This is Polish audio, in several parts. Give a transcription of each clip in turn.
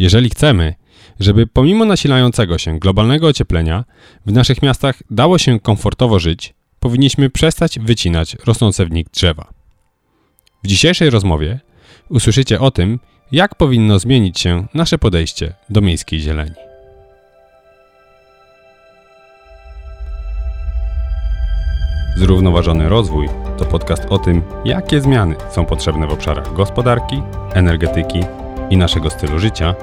Jeżeli chcemy, żeby pomimo nasilającego się globalnego ocieplenia w naszych miastach dało się komfortowo żyć, powinniśmy przestać wycinać rosnące w nich drzewa. W dzisiejszej rozmowie usłyszycie o tym, jak powinno zmienić się nasze podejście do miejskiej zieleni. Zrównoważony rozwój to podcast o tym, jakie zmiany są potrzebne w obszarach gospodarki, energetyki i naszego stylu życia,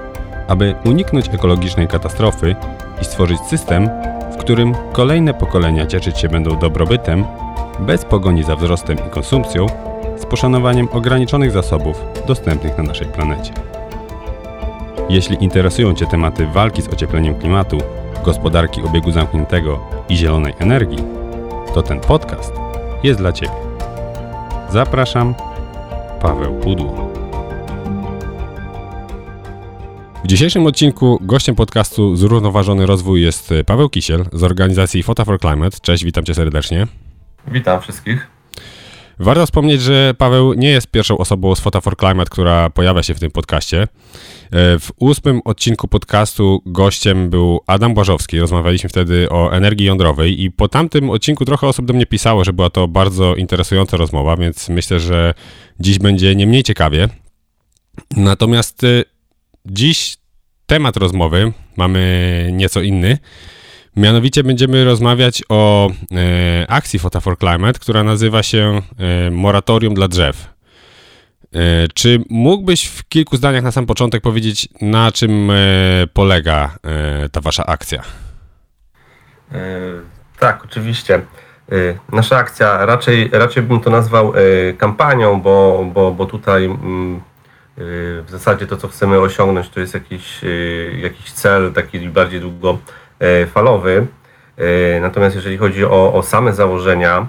aby uniknąć ekologicznej katastrofy i stworzyć system, w którym kolejne pokolenia cieszyć się będą dobrobytem, bez pogoni za wzrostem i konsumpcją, z poszanowaniem ograniczonych zasobów dostępnych na naszej planecie. Jeśli interesują Cię tematy walki z ociepleniem klimatu, gospodarki obiegu zamkniętego i zielonej energii, to ten podcast jest dla Ciebie. Zapraszam, Paweł Pudło. W dzisiejszym odcinku gościem podcastu Zrównoważony Rozwój jest Paweł Kisiel z organizacji Photo for Climate. Cześć, witam Cię serdecznie. Witam wszystkich. Warto wspomnieć, że Paweł nie jest pierwszą osobą z Photo for Climate, która pojawia się w tym podcaście. E, w ósmym odcinku podcastu gościem był Adam Błażowski. Rozmawialiśmy wtedy o energii jądrowej i po tamtym odcinku trochę osób do mnie pisało, że była to bardzo interesująca rozmowa, więc myślę, że dziś będzie nie mniej ciekawie. Natomiast e, dziś temat rozmowy mamy nieco inny. Mianowicie będziemy rozmawiać o e, akcji Photo for Climate, która nazywa się e, Moratorium dla drzew. E, czy mógłbyś w kilku zdaniach na sam początek powiedzieć, na czym e, polega e, ta wasza akcja? E, tak, oczywiście. Nasza akcja, raczej, raczej bym to nazwał kampanią, bo, bo, bo tutaj mm, w zasadzie to, co chcemy osiągnąć, to jest jakiś, jakiś cel taki bardziej długo E, falowy. E, natomiast jeżeli chodzi o, o same założenia,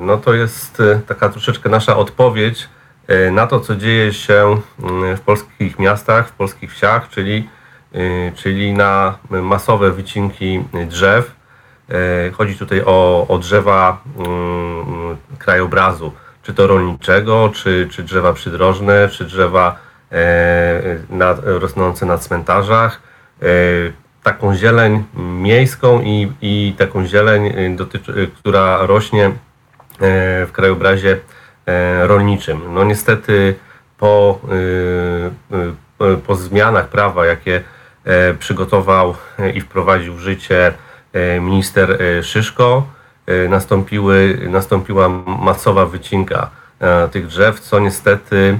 no to jest taka troszeczkę nasza odpowiedź na to, co dzieje się w polskich miastach, w polskich wsiach, czyli, czyli na masowe wycinki drzew. Chodzi tutaj o, o drzewa mm, krajobrazu, czy to rolniczego, czy, czy drzewa przydrożne, czy drzewa nad, rosnące na cmentarzach, taką zieleń miejską i, i taką zieleń, y, dotyczy, która rośnie e, w krajobrazie e, rolniczym. No niestety po, po zmianach prawa, jakie e, przygotował i wprowadził w życie minister Szyszko, nastąpiły, nastąpiła masowa wycinka tych drzew, co niestety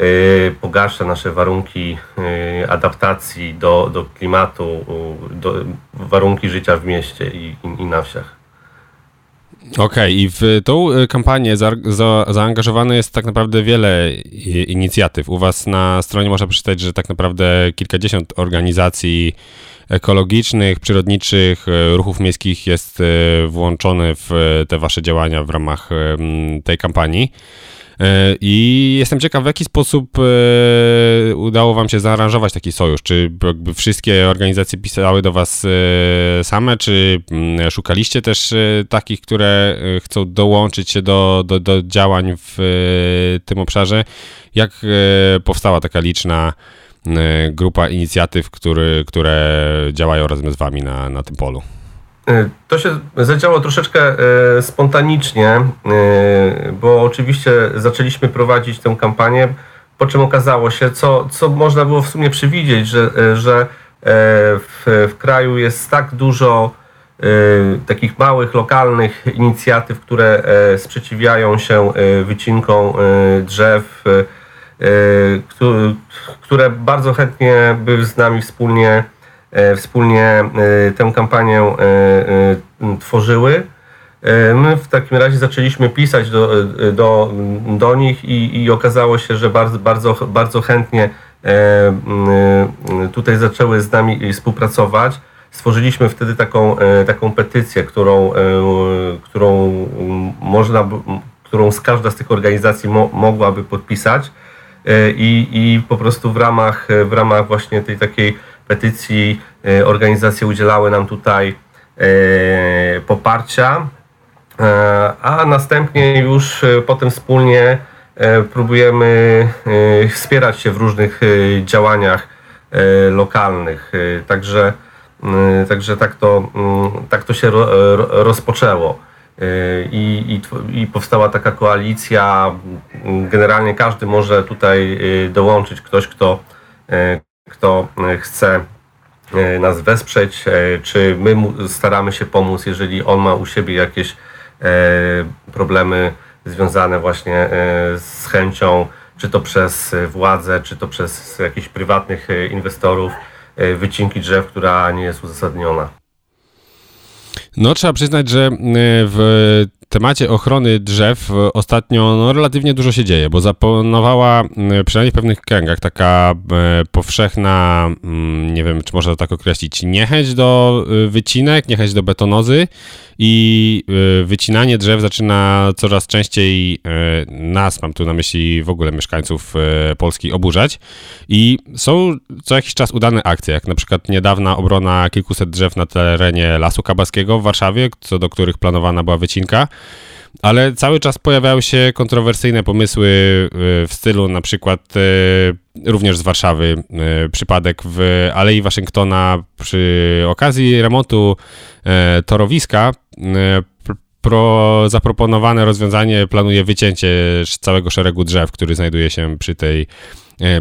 Y, pogarsza nasze warunki y, adaptacji do, do klimatu, do warunki życia w mieście i, i na wsiach. Okej, okay, i w tą y, kampanię za, za, zaangażowane jest tak naprawdę wiele inicjatyw. U Was na stronie można przeczytać, że tak naprawdę kilkadziesiąt organizacji ekologicznych, przyrodniczych, ruchów miejskich jest włączone w te Wasze działania w ramach tej kampanii. E, I jestem ciekaw, w jaki sposób e, udało Wam się zaaranżować taki sojusz? Czy jakby wszystkie organizacje pisały do Was e, same, czy mm, szukaliście też takich, które chcą dołączyć się do, do, do działań w tym obszarze? Jak powstała taka liczna grupa inicjatyw, który, które działają razem z Wami na, na tym polu? E, to się zadziało troszeczkę e, spontanicznie, bo oczywiście zaczęliśmy prowadzić tę kampanię, po czym okazało się, co, co można było w sumie przewidzieć, że, że w, w kraju jest tak dużo takich małych, lokalnych inicjatyw, które sprzeciwiają się wycinkom drzew, które bardzo chętnie by z nami wspólnie E, wspólnie e, tę kampanię e, tworzyły. My w takim razie zaczęliśmy pisać do, do, do nich i, i okazało się, że bardzo, bardzo, bardzo chętnie tutaj zaczęły z nami współpracować. Stworzyliśmy wtedy taką, taką petycję, którą, którą można, którą każda z tych organizacji mo, mogłaby podpisać i, i po prostu w ramach, w ramach właśnie tej takiej petycji e, organizacje udzielały nam tutaj e, poparcia, e, a następnie już potem wspólnie próbujemy wspierać się w różnych działaniach lokalnych. Także, także tak, to, mm, tak to się rozpoczęło. I, i, I powstała taka koalicja. Generalnie każdy może tutaj dołączyć, ktoś, kto, kto chce E, nas wesprzeć, czy my staramy się pomóc, jeżeli on ma u siebie jakieś problemy związane właśnie z chęcią, czy to przez władzę, czy to przez jakichś prywatnych inwestorów, wycinki drzew, która nie jest uzasadniona. No, trzeba przyznać, że w temacie ochrony drzew ostatnio no, relatywnie dużo się dzieje, bo zapanowała przynajmniej w pewnych kręgach taka e, powszechna, mm, nie wiem, czy można to tak określić, niechęć do e, wycinek, niechęć do betonozy i e, wycinanie drzew zaczyna coraz częściej nas, mam tu na myśli w ogóle mieszkańców Polski, oburzać. I są co jakiś czas udane akcje, jak na przykład niedawna obrona kilkuset drzew na terenie Lasu Kabaskiego w Warszawie, co do których planowana była wycinka. Ale cały czas pojawiały się kontrowersyjne pomysły y, w stylu na przykład y, również z Warszawy y, przypadek w Alei Waszyngtona przy okazji remontu torowiska pro, zaproponowane rozwiązanie planuje wycięcie całego szeregu drzew, który znajduje się przy tej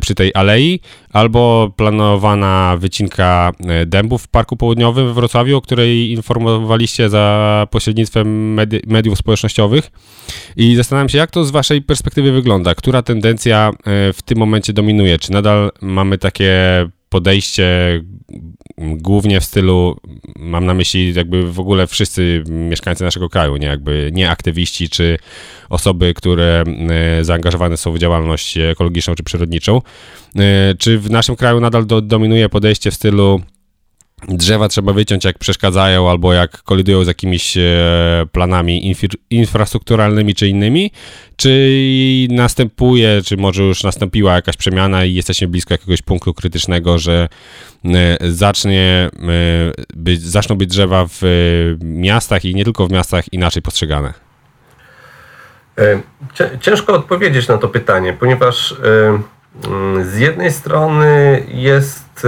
przy tej alei, albo planowana wycinka e, dębów w Parku Południowym we Wrocławiu, o której informowaliście za pośrednictwem medi mediów społecznościowych. I zastanawiam się, jak to z Waszej perspektywy wygląda? Która tendencja e, w tym momencie dominuje? Czy nadal mamy takie podejście głównie w stylu, mam na myśli jakby w ogóle wszyscy mieszkańcy naszego kraju, nie jakby nie aktywiści czy osoby, które e, zaangażowane są w działalność ekologiczną czy przyrodniczą. E, czy w naszym kraju nadal do, dominuje podejście w stylu drzewa trzeba wyciąć jak przeszkadzają albo jak kolidują z jakimiś e, planami infrastrukturalnymi czy innymi, czy następuje, czy może już nastąpiła jakaś przemiana i jesteśmy blisko jakiegoś punktu krytycznego, że e, zacznie e, być, zaczną być drzewa w miastach i nie tylko w miastach inaczej postrzegane? Ciężko odpowiedzieć na to pytanie, ponieważ mm, z jednej strony jest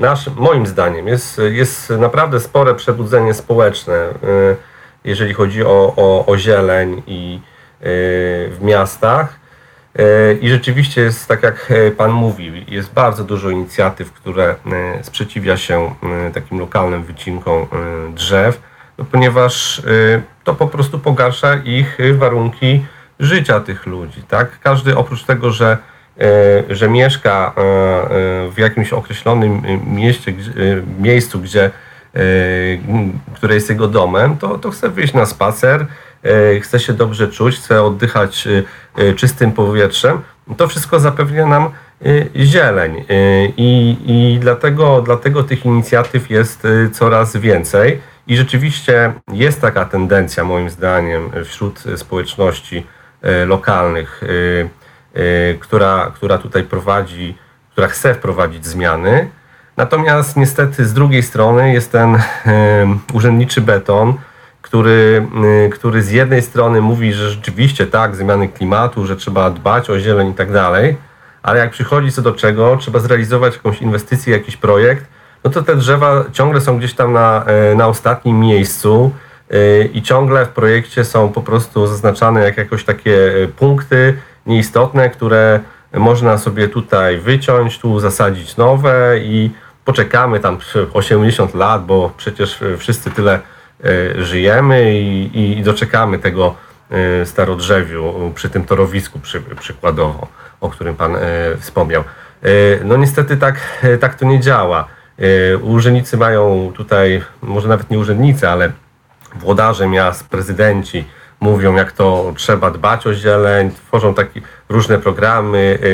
nasz, moim zdaniem jest, jest naprawdę spore przebudzenie społeczne, y, jeżeli chodzi o, o, o zieleń i y, w miastach. Y, I rzeczywiście jest tak, jak Pan mówi, jest bardzo dużo inicjatyw, które sprzeciwia się takim lokalnym wycinkom drzew, no ponieważ to po prostu pogarsza ich warunki życia tych ludzi. Tak? Każdy oprócz tego, że że mieszka e, e, w jakimś określonym mieście, miejscu, gdzie, które jest jego domem, to, to chce wyjść na spacer, chce się dobrze czuć, chce oddychać czystym powietrzem. To wszystko zapewnia nam zieleń i, i dlatego, dlatego tych inicjatyw jest coraz więcej. I rzeczywiście jest taka tendencja, moim zdaniem, wśród społeczności lokalnych, która, która tutaj prowadzi, która chce wprowadzić zmiany. Natomiast niestety z drugiej strony jest ten urzędniczy beton, który, y, który z jednej strony mówi, że rzeczywiście tak, zmiany klimatu, że trzeba dbać o zieleń i tak dalej, ale jak przychodzi co do czego, trzeba zrealizować jakąś inwestycję, jakiś projekt, no to te drzewa ciągle są gdzieś tam na, na ostatnim miejscu y, i ciągle w projekcie są po prostu zaznaczane jak jakoś takie punkty, nieistotne, które można sobie tutaj wyciąć, tu zasadzić nowe i poczekamy tam 80 lat, bo przecież wszyscy tyle e, żyjemy i, i doczekamy tego e, starodrzewiu przy tym torowisku przy, przykładowo, o którym Pan e, wspomniał. No niestety tak, tak to nie działa. Urzędnicy mają tutaj, może nawet nie urzędnicy, ale włodarze miast, prezydenci, mówią, jak to trzeba dbać o zieleń, tworzą takie różne programy, y,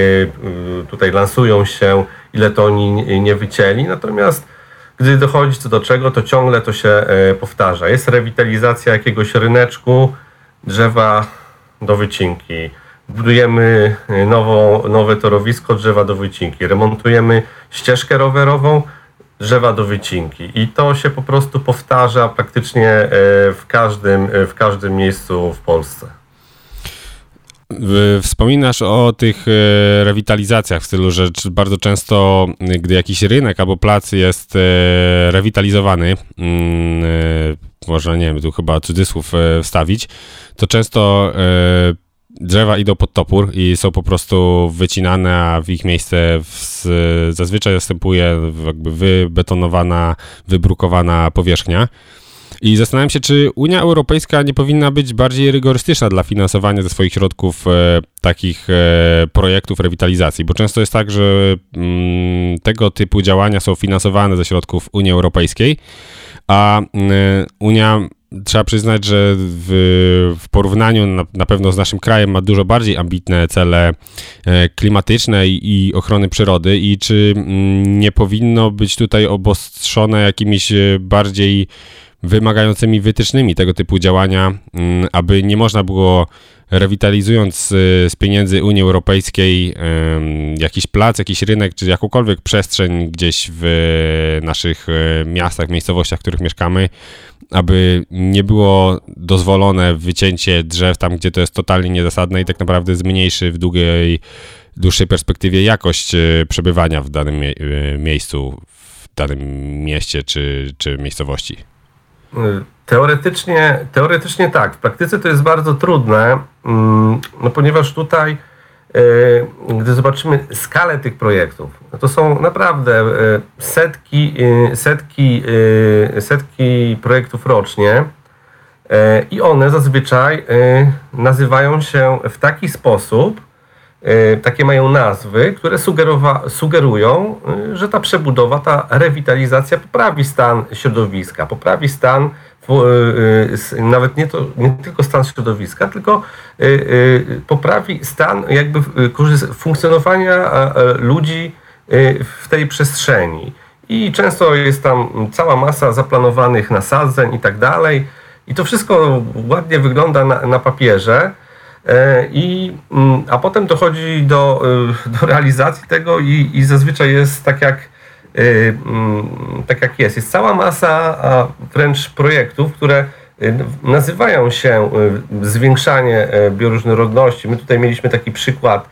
y, tutaj lansują się, ile to oni nie wycięli, natomiast gdy dochodzi co do czego, to ciągle to się y, powtarza. Jest rewitalizacja jakiegoś ryneczku, drzewa do wycinki. Budujemy nową, nowe torowisko, drzewa do wycinki. Remontujemy ścieżkę rowerową, drzewa do wycinki. I to się po prostu powtarza praktycznie e, w każdym, e, w każdym miejscu w Polsce. Wspominasz o tych e, rewitalizacjach w stylu, że bardzo często, gdy jakiś rynek albo plac jest rewitalizowany, mm, e, można, nie wiem, tu chyba cudzysłów wstawić, to często drzewa idą pod topór i są po prostu wycinane, a w ich miejsce w, zazwyczaj zastępuje jakby wybetonowana, wybrukowana powierzchnia. I zastanawiam się, czy Unia Europejska nie powinna być bardziej rygorystyczna dla finansowania ze swoich środków e, takich e, projektów rewitalizacji, bo często jest tak, że mm, tego typu działania są finansowane ze środków Unii Europejskiej, a y, Unia trzeba przyznać, że w, w porównaniu na, na, pewno z naszym krajem ma dużo bardziej ambitne cele e, klimatyczne i, i ochrony przyrody. I czy mm, nie powinno być tutaj obostrzone jakimiś e, bardziej wymagającymi wytycznymi tego typu działania, mm, aby nie można było rewitalizując y, z pieniędzy Unii Europejskiej jakiś plac, jakiś rynek, czy jakąkolwiek przestrzeń gdzieś w naszych y, miastach, miejscowościach, w których mieszkamy, aby nie było dozwolone wycięcie drzew tam, gdzie to jest totalnie niezasadne i tak naprawdę zmniejszy w długiej, dłuższej perspektywie jakość y, przebywania w danym miejscu, w danym mieście czy, czy miejscowości. Teoretycznie, teoretycznie tak. W praktyce to jest bardzo trudne, mm, no ponieważ tutaj, e, gdy zobaczymy skalę tych projektów, no to są naprawdę e, setki, e, setki, setki projektów rocznie i one zazwyczaj nazywają się w taki sposób, takie mają nazwy, które sugerują, że ta przebudowa, ta rewitalizacja poprawi stan środowiska, poprawi stan nawet nie, to, nie tylko stan środowiska, tylko y, poprawi stan jakby funkcjonowania ludzi w tej przestrzeni. I często jest tam cała masa zaplanowanych nasadzeń i tak dalej. I to wszystko ładnie wygląda na, na papierze. E, I, mm, a potem dochodzi do, do realizacji tego i, i zazwyczaj jest tak jak Y, tak jak jest. Jest cała masa wręcz projektów, które y, nazywają się y, zwiększanie bioróżnorodności. My tutaj mieliśmy taki przykład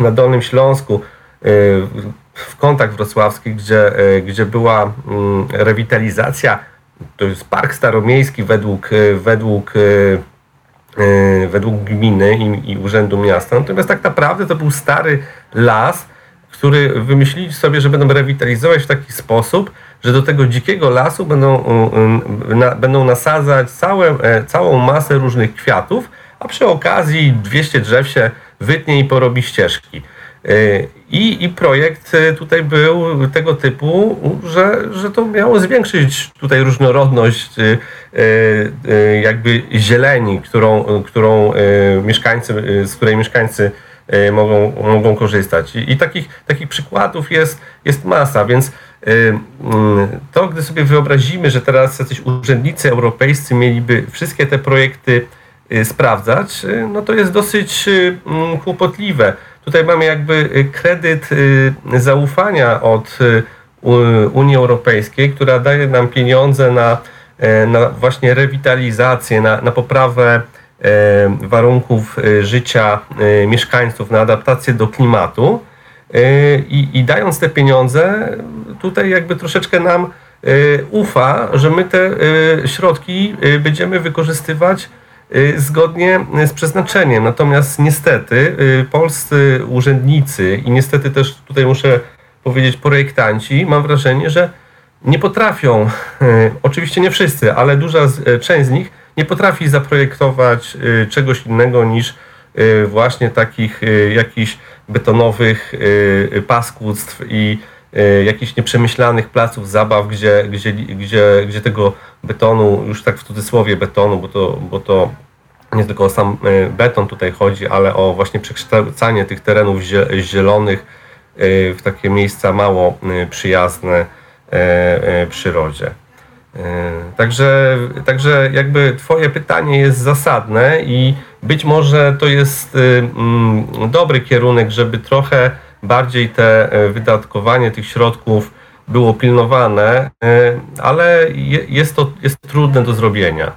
na Dolnym Śląsku w kątach wrocławskich, gdzie, gdzie była mm, rewitalizacja. To jest park staromiejski według, według, według gminy i, i Urzędu Miasta. Natomiast tak naprawdę to był stary las, który wymyślili sobie, że będą rewitalizować w taki sposób, że do tego dzikiego lasu będą, na, będą nasadzać całe, e, całą masę różnych kwiatów, a przy okazji 200 drzew się wytnie i porobi ścieżki. E, I, I projekt e, tutaj był tego typu, że, że to miało zwiększyć tutaj różnorodność jakby zieleni, którą, którą mieszkańcy, z której mieszkańcy mogą, mogą korzystać. I, i takich, takich przykładów jest, jest masa, więc y, mm, to, gdy sobie wyobrazimy, że teraz jacyś urzędnicy europejscy mieliby wszystkie te projekty y, sprawdzać, no to jest dosyć mm, kłopotliwe. Tutaj mamy jakby kredyt zaufania od Unii Europejskiej, która daje nam pieniądze na, na właśnie rewitalizację, na, na poprawę E, warunków e, życia e, mieszkańców, na adaptację do klimatu. I, I, dając te pieniądze, tutaj jakby troszeczkę nam ufa, że my te środki będziemy wykorzystywać zgodnie z przeznaczeniem. Natomiast niestety polscy urzędnicy i niestety też tutaj muszę powiedzieć projektanci, mam wrażenie, że nie potrafią, oczywiście nie wszyscy, ale duża część z nich nie potrafi zaprojektować y, czegoś innego niż y, właśnie takich y, jakichś betonowych paskudstw i jakichś nieprzemyślanych placów zabaw, gdzie, gdzie, gdzie, gdzie tego betonu, już tak w cudzysłowie betonu, bo to, bo to nie tylko o sam beton tutaj chodzi, ale o właśnie przekształcanie tych terenów zielonych w takie miejsca mało przyjazne przyrodzie. E, także, także jakby Twoje pytanie jest zasadne i być może to jest y, mm, dobry kierunek, żeby trochę bardziej te e, wydatkowanie tych środków było pilnowane, e, ale jest to jest trudne do zrobienia.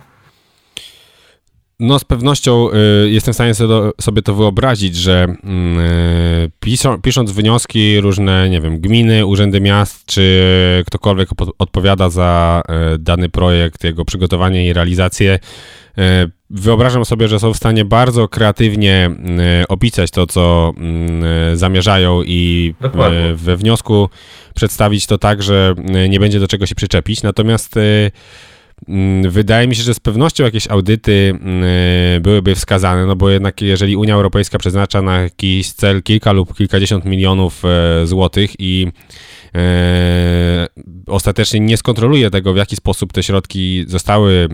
No z pewnością y, jestem w stanie sobie to wyobrazić, że mm, y, piszą, pisząc wnioski różne, nie wiem, gminy, urzędy miast, czy ktokolwiek odpowiada za y, dany projekt, jego przygotowanie i realizację, y, wyobrażam sobie, że są w stanie bardzo kreatywnie y, opisać to, co mm, y, zamierzają i Dokładnie. we wniosku przedstawić to tak, że nie będzie do czego się przyczepić. Natomiast wydaje mi się, że z pewnością jakieś audyty mm, byłyby wskazane, no bo jednak jeżeli Unia Europejska przeznacza na jakiś cel kilka lub kilkadziesiąt milionów e, złotych i E, ostatecznie nie skontroluje tego, w jaki sposób te środki zostały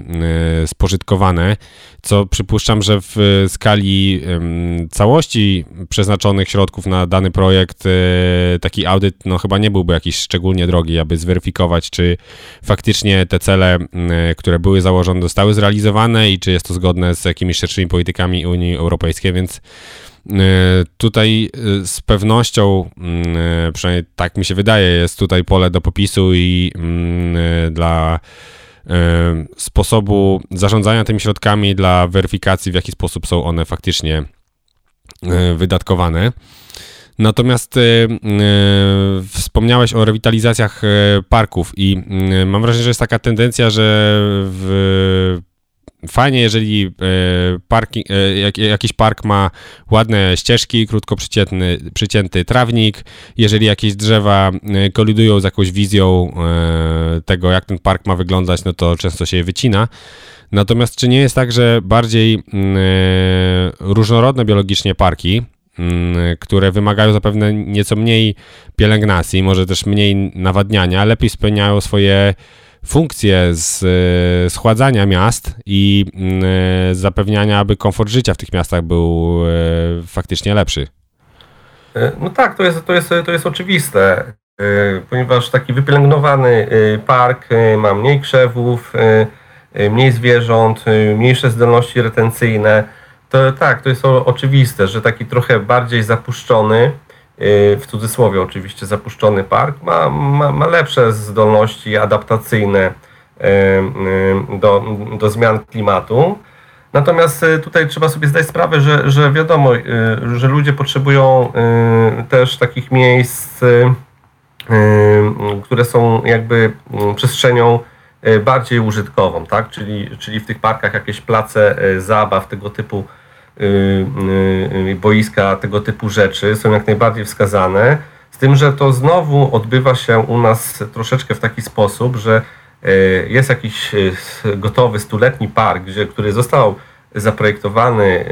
e, spożytkowane, co przypuszczam, że w skali całości przeznaczonych środków na dany projekt e, taki audyt no chyba nie byłby jakiś szczególnie drogi, aby zweryfikować, czy faktycznie te cele, które były założone, zostały zrealizowane i czy jest to zgodne z jakimiś szerszymi politykami Unii Europejskiej, więc E, tutaj e, z pewnością, mm, e, przynajmniej tak mi się wydaje, jest tutaj pole do popisu i mm, dla sposobu zarządzania tymi środkami, dla weryfikacji, w jaki sposób są one faktycznie wydatkowane. Natomiast y, y, wspomniałeś o rewitalizacjach parków i y, mam wrażenie, że jest taka tendencja, że w fajnie, jeżeli parki, jakiś park ma ładne ścieżki, krótko przycięty, przycięty trawnik, jeżeli jakieś drzewa kolidują z jakąś wizją tego, jak ten park ma wyglądać, no to często się je wycina. Natomiast czy nie jest tak, że bardziej różnorodne biologicznie parki, które wymagają zapewne nieco mniej pielęgnacji, może też mniej nawadniania, lepiej spełniają swoje funkcję z e, schładzania miast i mm, e, zapewniania, aby komfort życia w tych miastach był e, faktycznie lepszy. No tak, to jest, to jest, to jest oczywiste, ponieważ taki wypielęgnowany park ma mniej krzewów, mniej zwierząt, mniejsze zdolności retencyjne. To tak, to jest oczywiste, że taki trochę bardziej zapuszczony, w cudzysłowie oczywiście zapuszczony park, ma, ma, ma lepsze zdolności adaptacyjne do, do zmian klimatu. Natomiast tutaj trzeba sobie zdać sprawę, że, że wiadomo, że ludzie potrzebują też takich miejsc, które są jakby przestrzenią bardziej użytkową, tak? czyli, czyli w tych parkach jakieś place zabaw, tego typu Y, y, boiska, tego typu rzeczy są jak najbardziej wskazane. Z tym, że to znowu odbywa się u nas troszeczkę w taki sposób, że y, jest jakiś gotowy stuletni park, gdzie, który został zaprojektowany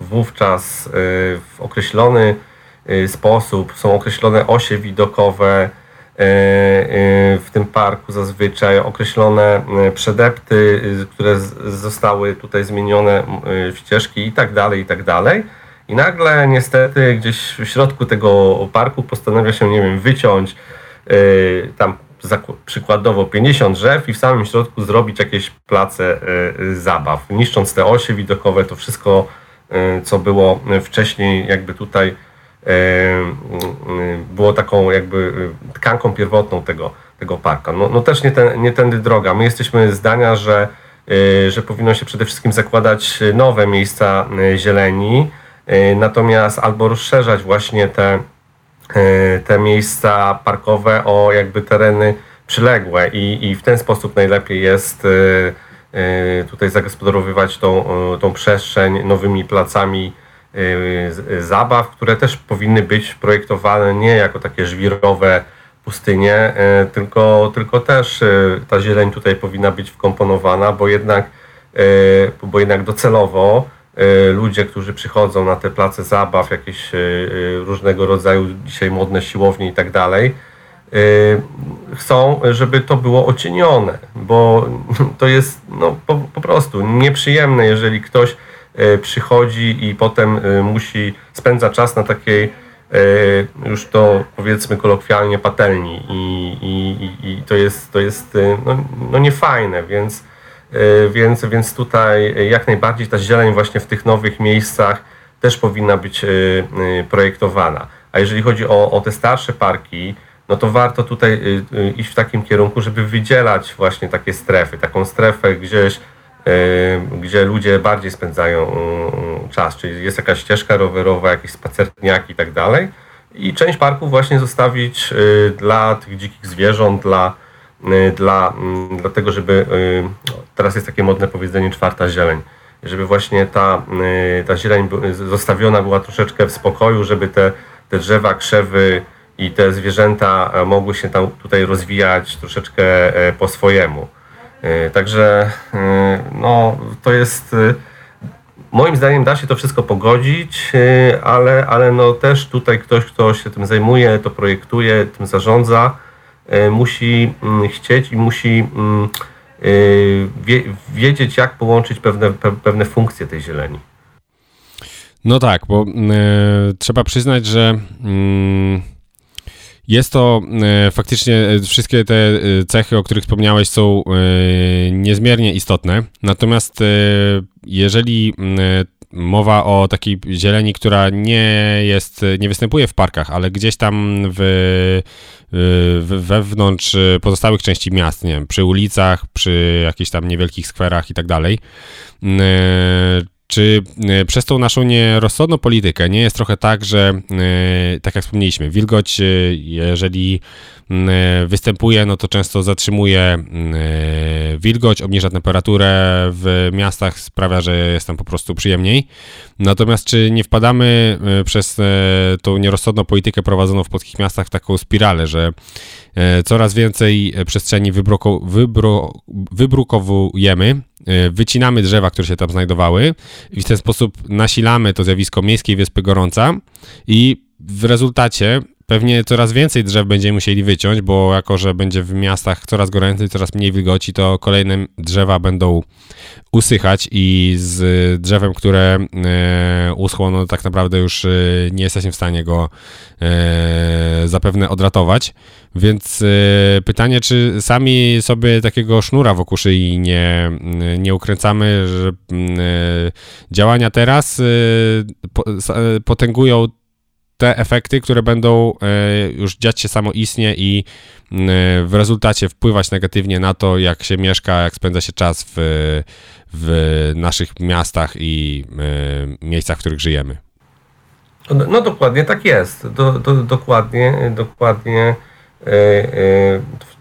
wówczas w określony sposób, są określone osie widokowe, w tym parku zazwyczaj określone e, przedepty, które zostały tutaj zmienione w ścieżki i tak dalej, i tak dalej. I nagle niestety gdzieś w środku tego parku postanawia się, nie wiem, wyciąć tam przykładowo 50 drzew i w samym środku zrobić jakieś place zabaw, niszcząc te osie widokowe, to wszystko, co było wcześniej jakby tutaj było taką jakby tkanką pierwotną tego, tego parka. No, no też nie, ten, nie tędy droga. My jesteśmy zdania, że, y, że powinno się przede wszystkim zakładać nowe miejsca y, zieleni, y, natomiast albo rozszerzać właśnie te, te miejsca parkowe o jakby tereny przyległe i, i w ten sposób najlepiej jest tutaj zagospodarowywać tą, tą przestrzeń nowymi placami zabaw, które też powinny być projektowane nie jako takie żwirowe pustynie, y, tylko, tylko też y, ta zieleń tutaj powinna być wkomponowana, bo jednak, bo jednak docelowo ludzie, którzy przychodzą na te place zabaw, jakieś różnego rodzaju dzisiaj modne siłownie i tak dalej, chcą, żeby to było ocienione, bo to jest no, po, po prostu nieprzyjemne, jeżeli ktoś przychodzi i potem e, musi, spędza czas na takiej e, już to powiedzmy kolokwialnie patelni i, i, i to jest, to jest no, no niefajne, więc, więc, więc tutaj jak najbardziej ta zieleń właśnie w tych nowych miejscach też powinna być projektowana. A jeżeli chodzi o, o te starsze parki, no to warto tutaj iść w takim kierunku, żeby wydzielać właśnie takie strefy, taką strefę gdzieś gdzie ludzie bardziej spędzają czas, czyli jest jakaś ścieżka rowerowa, jakieś spacerniaki i tak dalej. I część parków właśnie zostawić dla tych dzikich zwierząt, dla, dla, mm, dla tego, żeby teraz jest takie modne powiedzenie czwarta zieleń żeby właśnie ta, y, ta zieleń zostawiona była troszeczkę w spokoju, żeby te, te drzewa, krzewy i te zwierzęta e, mogły się tam tutaj rozwijać troszeczkę e, po swojemu. E, także no, to jest moim zdaniem da się to wszystko pogodzić, ale, ale no też tutaj ktoś, kto się tym zajmuje, to projektuje, tym zarządza, musi mm, chcieć i musi mm, wie, wiedzieć, jak połączyć pewne, pewne funkcje tej zieleni. No tak, bo y, trzeba przyznać, że y, jest to y, faktycznie e, wszystkie te cechy, o których wspomniałeś, są niezmiernie istotne. Natomiast jeżeli mowa o takiej zieleni, która nie jest, nie występuje w parkach, ale gdzieś tam w wewnątrz pozostałych części miast, nie wiem, przy ulicach, przy jakichś tam niewielkich skwerach i tak dalej. Czy przez tą naszą nierozsądną politykę nie jest trochę tak, że tak jak wspomnieliśmy, wilgoć, jeżeli występuje, no to często zatrzymuje wilgoć, obniża temperaturę w miastach, sprawia, że jest tam po prostu przyjemniej. Natomiast czy nie wpadamy e, przez e, tą nierozsądną politykę prowadzoną w polskich miastach w taką spiralę, że e, coraz więcej przestrzeni wybruko, wybro, wybrukowujemy, wycinamy drzewa, które się tam znajdowały i w ten sposób nasilamy to zjawisko miejskiej wyspy gorąca i w rezultacie Pewnie coraz więcej drzew będziemy musieli wyciąć, bo jako, że będzie w miastach coraz goręcej, coraz mniej wilgoci, to kolejne drzewa będą usychać i z drzewem, które e, uschło, no tak naprawdę już e, nie jesteśmy w stanie go e, zapewne odratować. Więc pytanie, czy sami sobie takiego sznura wokół szyi nie, nie ukręcamy, że działania teraz potęgują te efekty, które będą e, już dziać się samoistnie i e, w rezultacie wpływać negatywnie na to, jak się mieszka, jak spędza się czas w, w naszych miastach i e, miejscach, w których żyjemy. No, no dokładnie tak jest. Do, do, dokładnie, dokładnie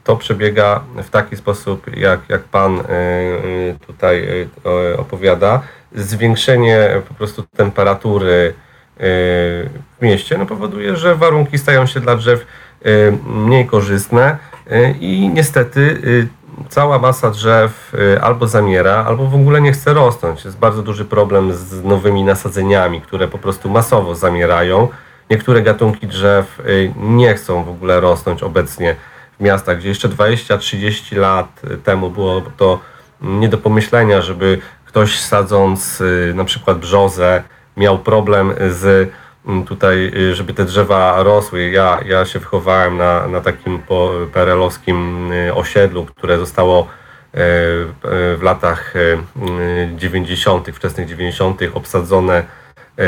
to przebiega w taki sposób, jak, jak Pan tutaj opowiada. Zwiększenie po prostu temperatury w mieście, no powoduje, że warunki stają się dla drzew e, mniej korzystne e, i niestety e, cała masa drzew albo zamiera, albo w ogóle nie chce rosnąć. Jest bardzo duży problem z nowymi nasadzeniami, które po prostu masowo zamierają. Niektóre gatunki drzew nie chcą w ogóle rosnąć obecnie w miastach, gdzie jeszcze 20-30 lat temu było to nie do pomyślenia, żeby ktoś sadząc na przykład brzozę miał problem z mm, tutaj, y, żeby te drzewa rosły. Ja, ja się wychowałem na, na takim perelowskim y, osiedlu, które zostało e, w latach 90., y, wczesnych 90., obsadzone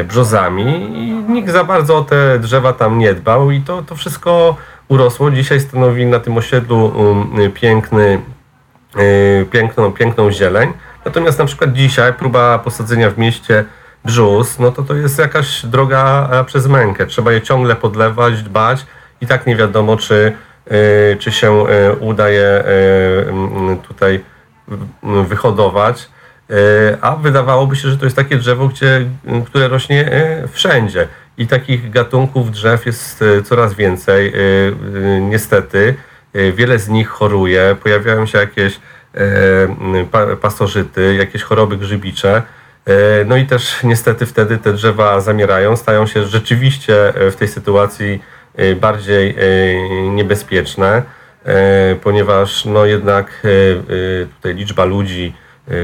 brzozami i nikt za bardzo o te drzewa tam nie dbał i to, to wszystko urosło. Dzisiaj stanowi na tym osiedlu um, piękny, piękną, piękną zieleń. Natomiast na przykład dzisiaj próba posadzenia w mieście brzus, no to to jest jakaś droga e, przez mękę. Trzeba je ciągle podlewać, dbać i tak nie wiadomo, czy, e, czy się e, udaje tutaj wyhodować. A wydawałoby się, że to jest takie drzewo, gdzie, które rośnie wszędzie. I takich gatunków drzew jest coraz więcej. Niestety, wiele z nich choruje, pojawiają się jakieś pasożyty, jakieś choroby grzybicze. E, no i też niestety wtedy te drzewa zamierają, stają się rzeczywiście e, w tej sytuacji e, bardziej niebezpieczne, ponieważ no jednak tutaj liczba ludzi,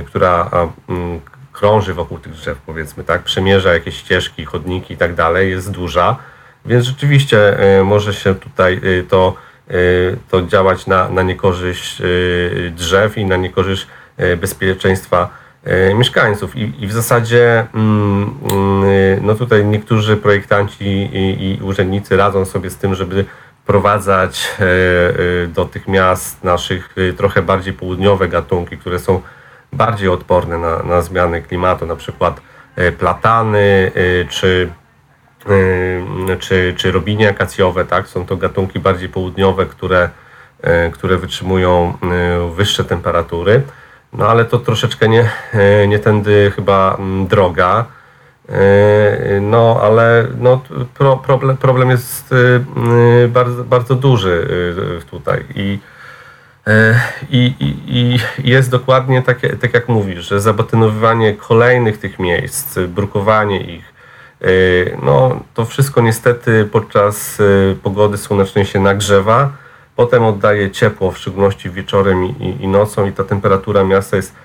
która krąży wokół tych drzew, powiedzmy tak, przemierza jakieś ścieżki, chodniki i tak dalej, jest duża, więc rzeczywiście może się tutaj to, to działać na, na niekorzyść drzew i na niekorzyść bezpieczeństwa mieszkańców. I, I, w zasadzie mm, mm, no tutaj niektórzy projektanci i, i, urzędnicy radzą sobie z tym, żeby wprowadzać e, e, do tych miast naszych trochę bardziej południowe gatunki, które są bardziej odporne na, na zmiany klimatu, na przykład platany czy, czy, czy robinie akacjowe, tak? Są to gatunki bardziej południowe, które, które wytrzymują wyższe temperatury. No ale to troszeczkę nie, nie tędy chyba droga. E, no, ale no, pro, problem, problem jest y, y, bardzo, bardzo duży tutaj i, i, i, i jest dokładnie tak, tak jak mówisz, że zabetynowywanie kolejnych tych miejsc, brukowanie ich, no to wszystko niestety podczas pogody słonecznej się nagrzewa, potem oddaje ciepło, w szczególności wieczorem i, i nocą i ta temperatura miasta jest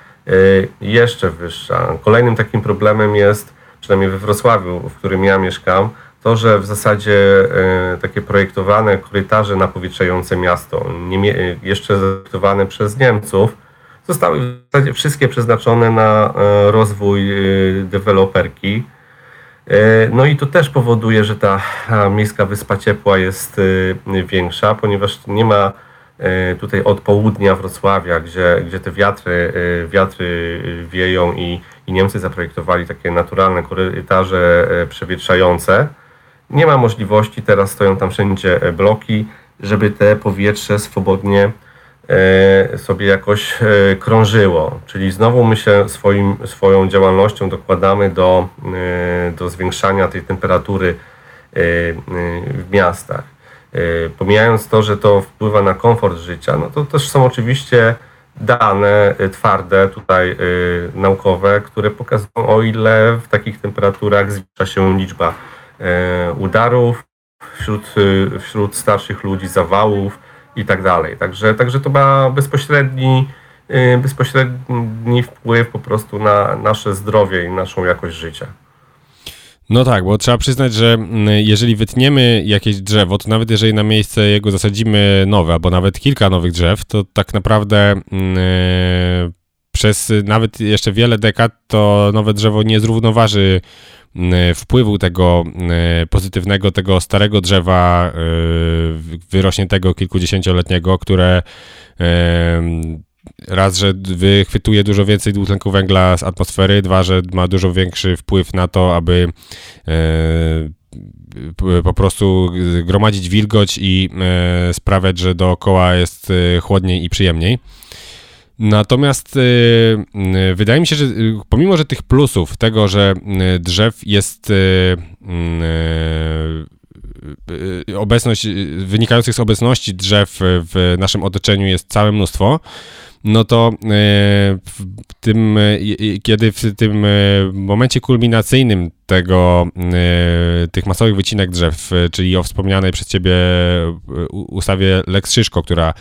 jeszcze wyższa. Kolejnym takim problemem jest przynajmniej we Wrocławiu, w którym ja mieszkam, to, że w zasadzie e, takie projektowane korytarze napowietrzające miasto, jeszcze zaprojektowane przez Niemców, zostały w zasadzie wszystkie przeznaczone na e, rozwój e, deweloperki. No i to też powoduje, że ta miejska wyspa ciepła jest większa, ponieważ nie ma tutaj od południa Wrocławia, gdzie, gdzie te wiatry, wiatry wieją i i Niemcy zaprojektowali takie naturalne korytarze e, przewietrzające. Nie ma możliwości, teraz stoją tam wszędzie e, bloki, żeby te powietrze swobodnie e, sobie jakoś krążyło. Czyli znowu my się swoim, swoją działalnością dokładamy do, do zwiększania tej temperatury w miastach. Pomijając to, że to wpływa na komfort życia, no to też są oczywiście dane twarde, tutaj naukowe, które pokazują, o ile w takich temperaturach zwiększa się liczba udarów wśród, wśród starszych ludzi, zawałów i tak dalej. Także, także to ma bezpośredni, y, bezpośredni wpływ po prostu na nasze zdrowie i naszą jakość życia. No tak, bo trzeba przyznać, że mm, jeżeli wytniemy jakieś drzewo, to nawet jeżeli na miejsce jego zasadzimy nowe, albo nawet kilka nowych drzew, to tak naprawdę yy, przez nawet jeszcze wiele dekad to nowe drzewo nie zrównoważy mm, wpływu tego mm, pozytywnego, tego starego drzewa wyrośniętego kilkudziesięcioletniego, które raz, że wychwytuje dużo więcej dwutlenku węgla z atmosfery, dwa, że ma dużo większy wpływ na to, aby po prostu gromadzić wilgoć i sprawiać, że dookoła jest chłodniej i przyjemniej. Natomiast wydaje mi się, że pomimo, że tych plusów, tego, że drzew jest obecność, wynikających z obecności drzew w naszym otoczeniu jest całe mnóstwo, no to w tym, kiedy w tym momencie kulminacyjnym tego, tych masowych wycinek drzew, czyli o wspomnianej przez Ciebie ustawie Lex Szyszko, która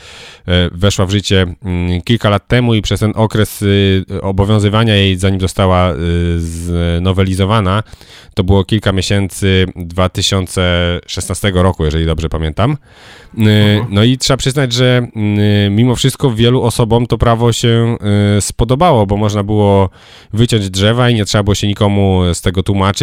weszła w życie mm, kilka lat temu i przez ten okres obowiązywania jej, zanim została znowelizowana, to było kilka miesięcy 2016 roku, jeżeli dobrze pamiętam. Mhm. No i trzeba przyznać, że mimo wszystko wielu osobom to prawo się spodobało, bo można było wyciąć drzewa i nie trzeba było się nikomu z tego tłumaczyć.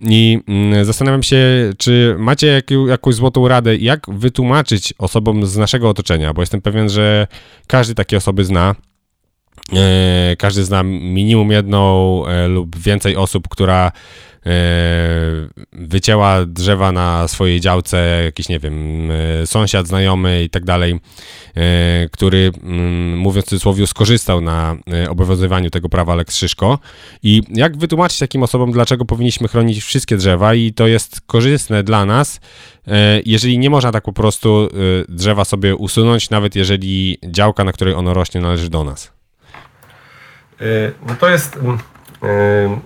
I zastanawiam się, czy macie jak, jakąś złotą radę, jak wytłumaczyć osobom z naszego otoczenia, bo jestem pewien, że każdy takie osoby zna. E, każdy zna minimum jedną e, lub więcej osób, która wycięła drzewa na swojej działce, jakiś, nie wiem, e, sąsiad, znajomy i tak dalej, e, który, mm, mówiąc w cudzysłowie, skorzystał na obowiązywaniu tego prawa Lex Szyszko. I jak wytłumaczyć takim osobom, dlaczego powinniśmy chronić wszystkie drzewa i to jest korzystne dla nas, jeżeli nie można tak po prostu drzewa sobie usunąć, nawet jeżeli działka, na której ono rośnie, należy do nas? No to jest mm,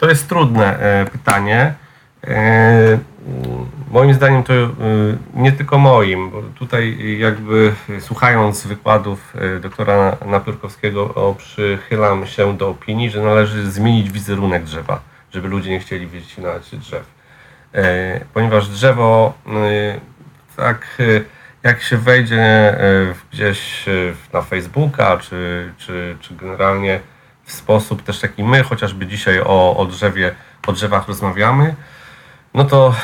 to jest trudne e, pytanie. E, moim zdaniem to e, nie tylko moim, bo tutaj jakby słuchając wykładów doktora Napiórkowskiego przychylam się do opinii, że należy zmienić wizerunek drzewa, żeby ludzie nie chcieli wycinać drzew. Ponieważ drzewo tak jak się wejdzie gdzieś na Facebooka czy, czy, czy generalnie sposób też taki my, chociażby dzisiaj o, o drzewie, o drzewach rozmawiamy, no to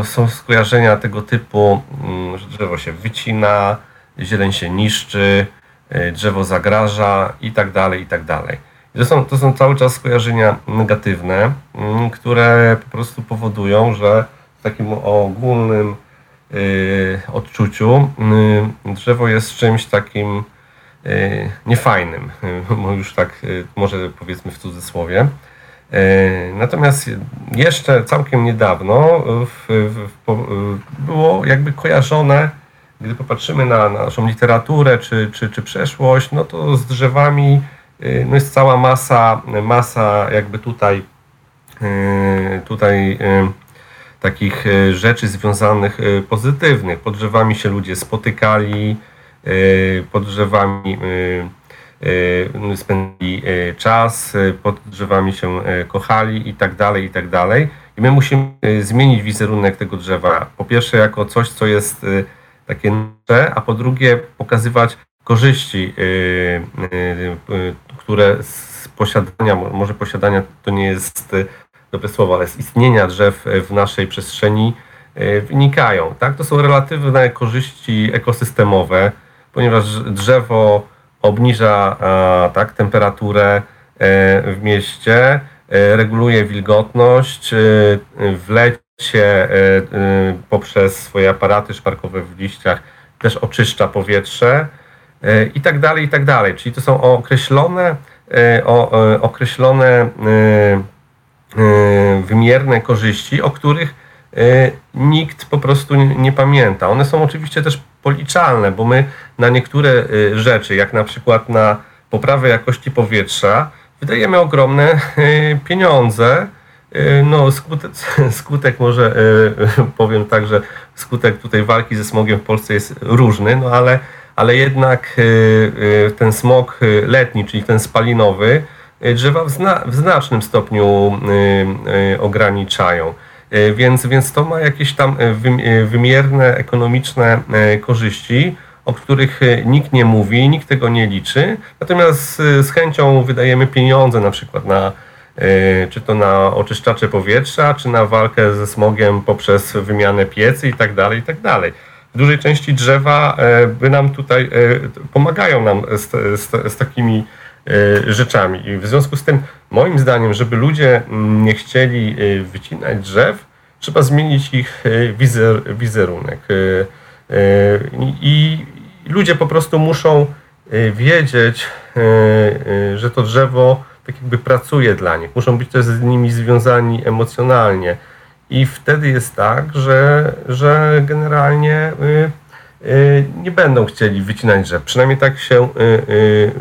e, są skojarzenia tego typu, mm, że drzewo się wycina, zieleń się niszczy, drzewo zagraża i tak dalej, i tak dalej. To są, to są cały czas skojarzenia negatywne, mm, które po prostu powodują, że w takim ogólnym odczuciu drzewo jest czymś takim niefajnym, już tak może powiedzmy w cudzysłowie. E, natomiast jeszcze całkiem niedawno w, w, w, było jakby kojarzone, gdy popatrzymy na, naszą literaturę czy, czy, czy przeszłość, no to z drzewami e, no jest cała masa, masa jakby tutaj, e, tutaj takich rzeczy związanych pozytywnych. Pod drzewami się ludzie spotykali, pod drzewami Y, spędzili y, czas, y, pod drzewami się kochali i tak dalej, i tak dalej. I my musimy zmienić wizerunek tego drzewa. Po pierwsze jako coś, co jest takie nasze, a po drugie pokazywać korzyści, które z posiadania, może posiadania to nie jest dobre słowo, ale z istnienia drzew w naszej przestrzeni wynikają. Tak? To są relatywne korzyści ekosystemowe, ponieważ drzewo obniża tak, temperaturę e, w mieście, e, reguluje wilgotność, e, w lecie poprzez swoje aparaty szparkowe w liściach też oczyszcza powietrze i tak dalej, i tak dalej. Czyli to są określone, określone wymierne korzyści, o których nikt po prostu nie pamięta. One są oczywiście też policzalne, bo my na niektóre y, rzeczy, jak na przykład na poprawę jakości powietrza, wydajemy ogromne y, pieniądze. Y, no, skutek, skutek może powiem tak, że skutek tutaj walki ze smogiem w Polsce jest różny, no ale, ale jednak ten smog letni, czyli ten spalinowy, drzewa w, zna, w znacznym stopniu ograniczają. E, więc, więc to ma jakieś tam e, e, wymierne, ekonomiczne korzyści, o których nikt nie mówi, nikt tego nie liczy. Natomiast z chęcią wydajemy pieniądze na przykład na czy to na oczyszczacze powietrza, czy na walkę ze smogiem poprzez wymianę piecy i tak dalej, i tak dalej. W dużej części drzewa by nam tutaj pomagają nam z, z, z takimi rzeczami. I w związku z tym, moim zdaniem, żeby ludzie mm, nie chcieli y, wycinać drzew, trzeba zmienić ich y, wizer, wizerunek. I ludzie po prostu muszą wiedzieć, że to drzewo tak jakby pracuje dla nich. Muszą być też z nimi związani emocjonalnie. I wtedy jest tak, że, że generalnie nie będą chcieli wycinać drzew. Przynajmniej tak się y,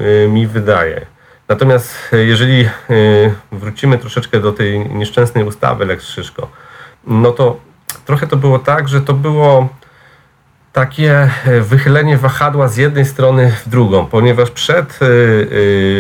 y, mi wydaje. Natomiast jeżeli wrócimy troszeczkę do tej nieszczęsnej ustawy Lex Szyszko, no to trochę to było tak, że to było takie wychylenie wahadła z jednej strony w drugą, ponieważ przed,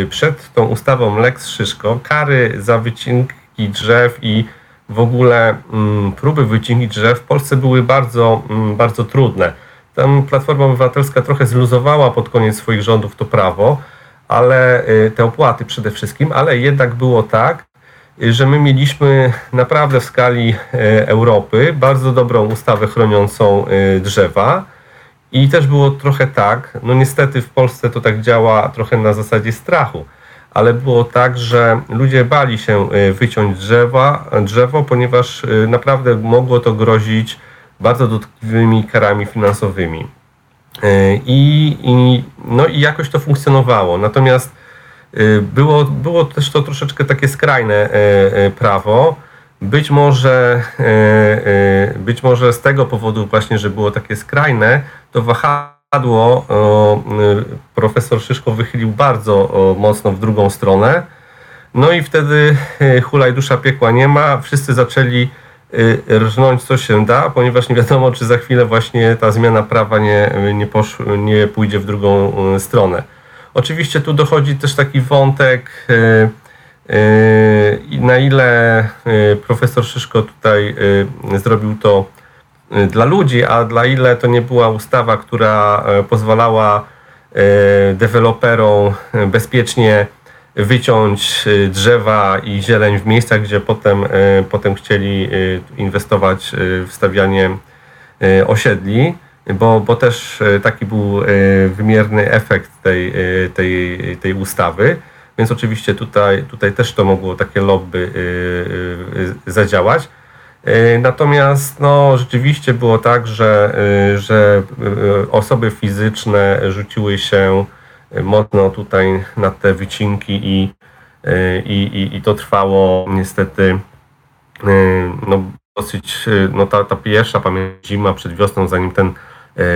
przed tą ustawą Lex Szyszko kary za wycinki drzew i w ogóle mm, próby wycinki drzew w Polsce były bardzo, mm, bardzo trudne. Tam Platforma Obywatelska trochę zluzowała pod koniec swoich rządów to prawo, ale y, te opłaty przede wszystkim, ale jednak było tak, y, że my mieliśmy naprawdę w skali y, Europy bardzo dobrą ustawę chroniącą drzewa. I też było trochę tak, no niestety w Polsce to tak działa trochę na zasadzie strachu, ale było tak, że ludzie bali się wyciąć drzewa, drzewo, ponieważ naprawdę mogło to grozić bardzo dotkliwymi karami finansowymi. E, I, i, no i jakoś to funkcjonowało. Natomiast e, było, było też to troszeczkę takie skrajne e, prawo. Być może, być może z tego powodu właśnie, że było takie skrajne, to wahadło profesor Szyszko wychylił bardzo mocno w drugą stronę. No i wtedy hulaj dusza piekła nie ma. Wszyscy zaczęli rżnąć co się da, ponieważ nie wiadomo, czy za chwilę właśnie ta zmiana prawa nie, nie, posz, nie pójdzie w drugą y, stronę. Oczywiście tu dochodzi też taki wątek, y, na ile profesor Szyszko tutaj zrobił to dla ludzi, a dla ile to nie była ustawa, która pozwalała deweloperom bezpiecznie wyciąć y, drzewa i zieleń w miejscach, gdzie potem, y, potem chcieli y, inwestować w stawianie osiedli. bo, bo też taki był wymierny efekt tej, tej, tej ustawy. Więc oczywiście tutaj, tutaj też to mogło takie lobby zadziałać. Natomiast no, rzeczywiście było tak, że, że osoby fizyczne rzuciły się mocno tutaj na te wycinki i, i, i, i to trwało niestety no, dosyć, no ta, ta pierwsza pamięć zima przed wiosną, zanim ten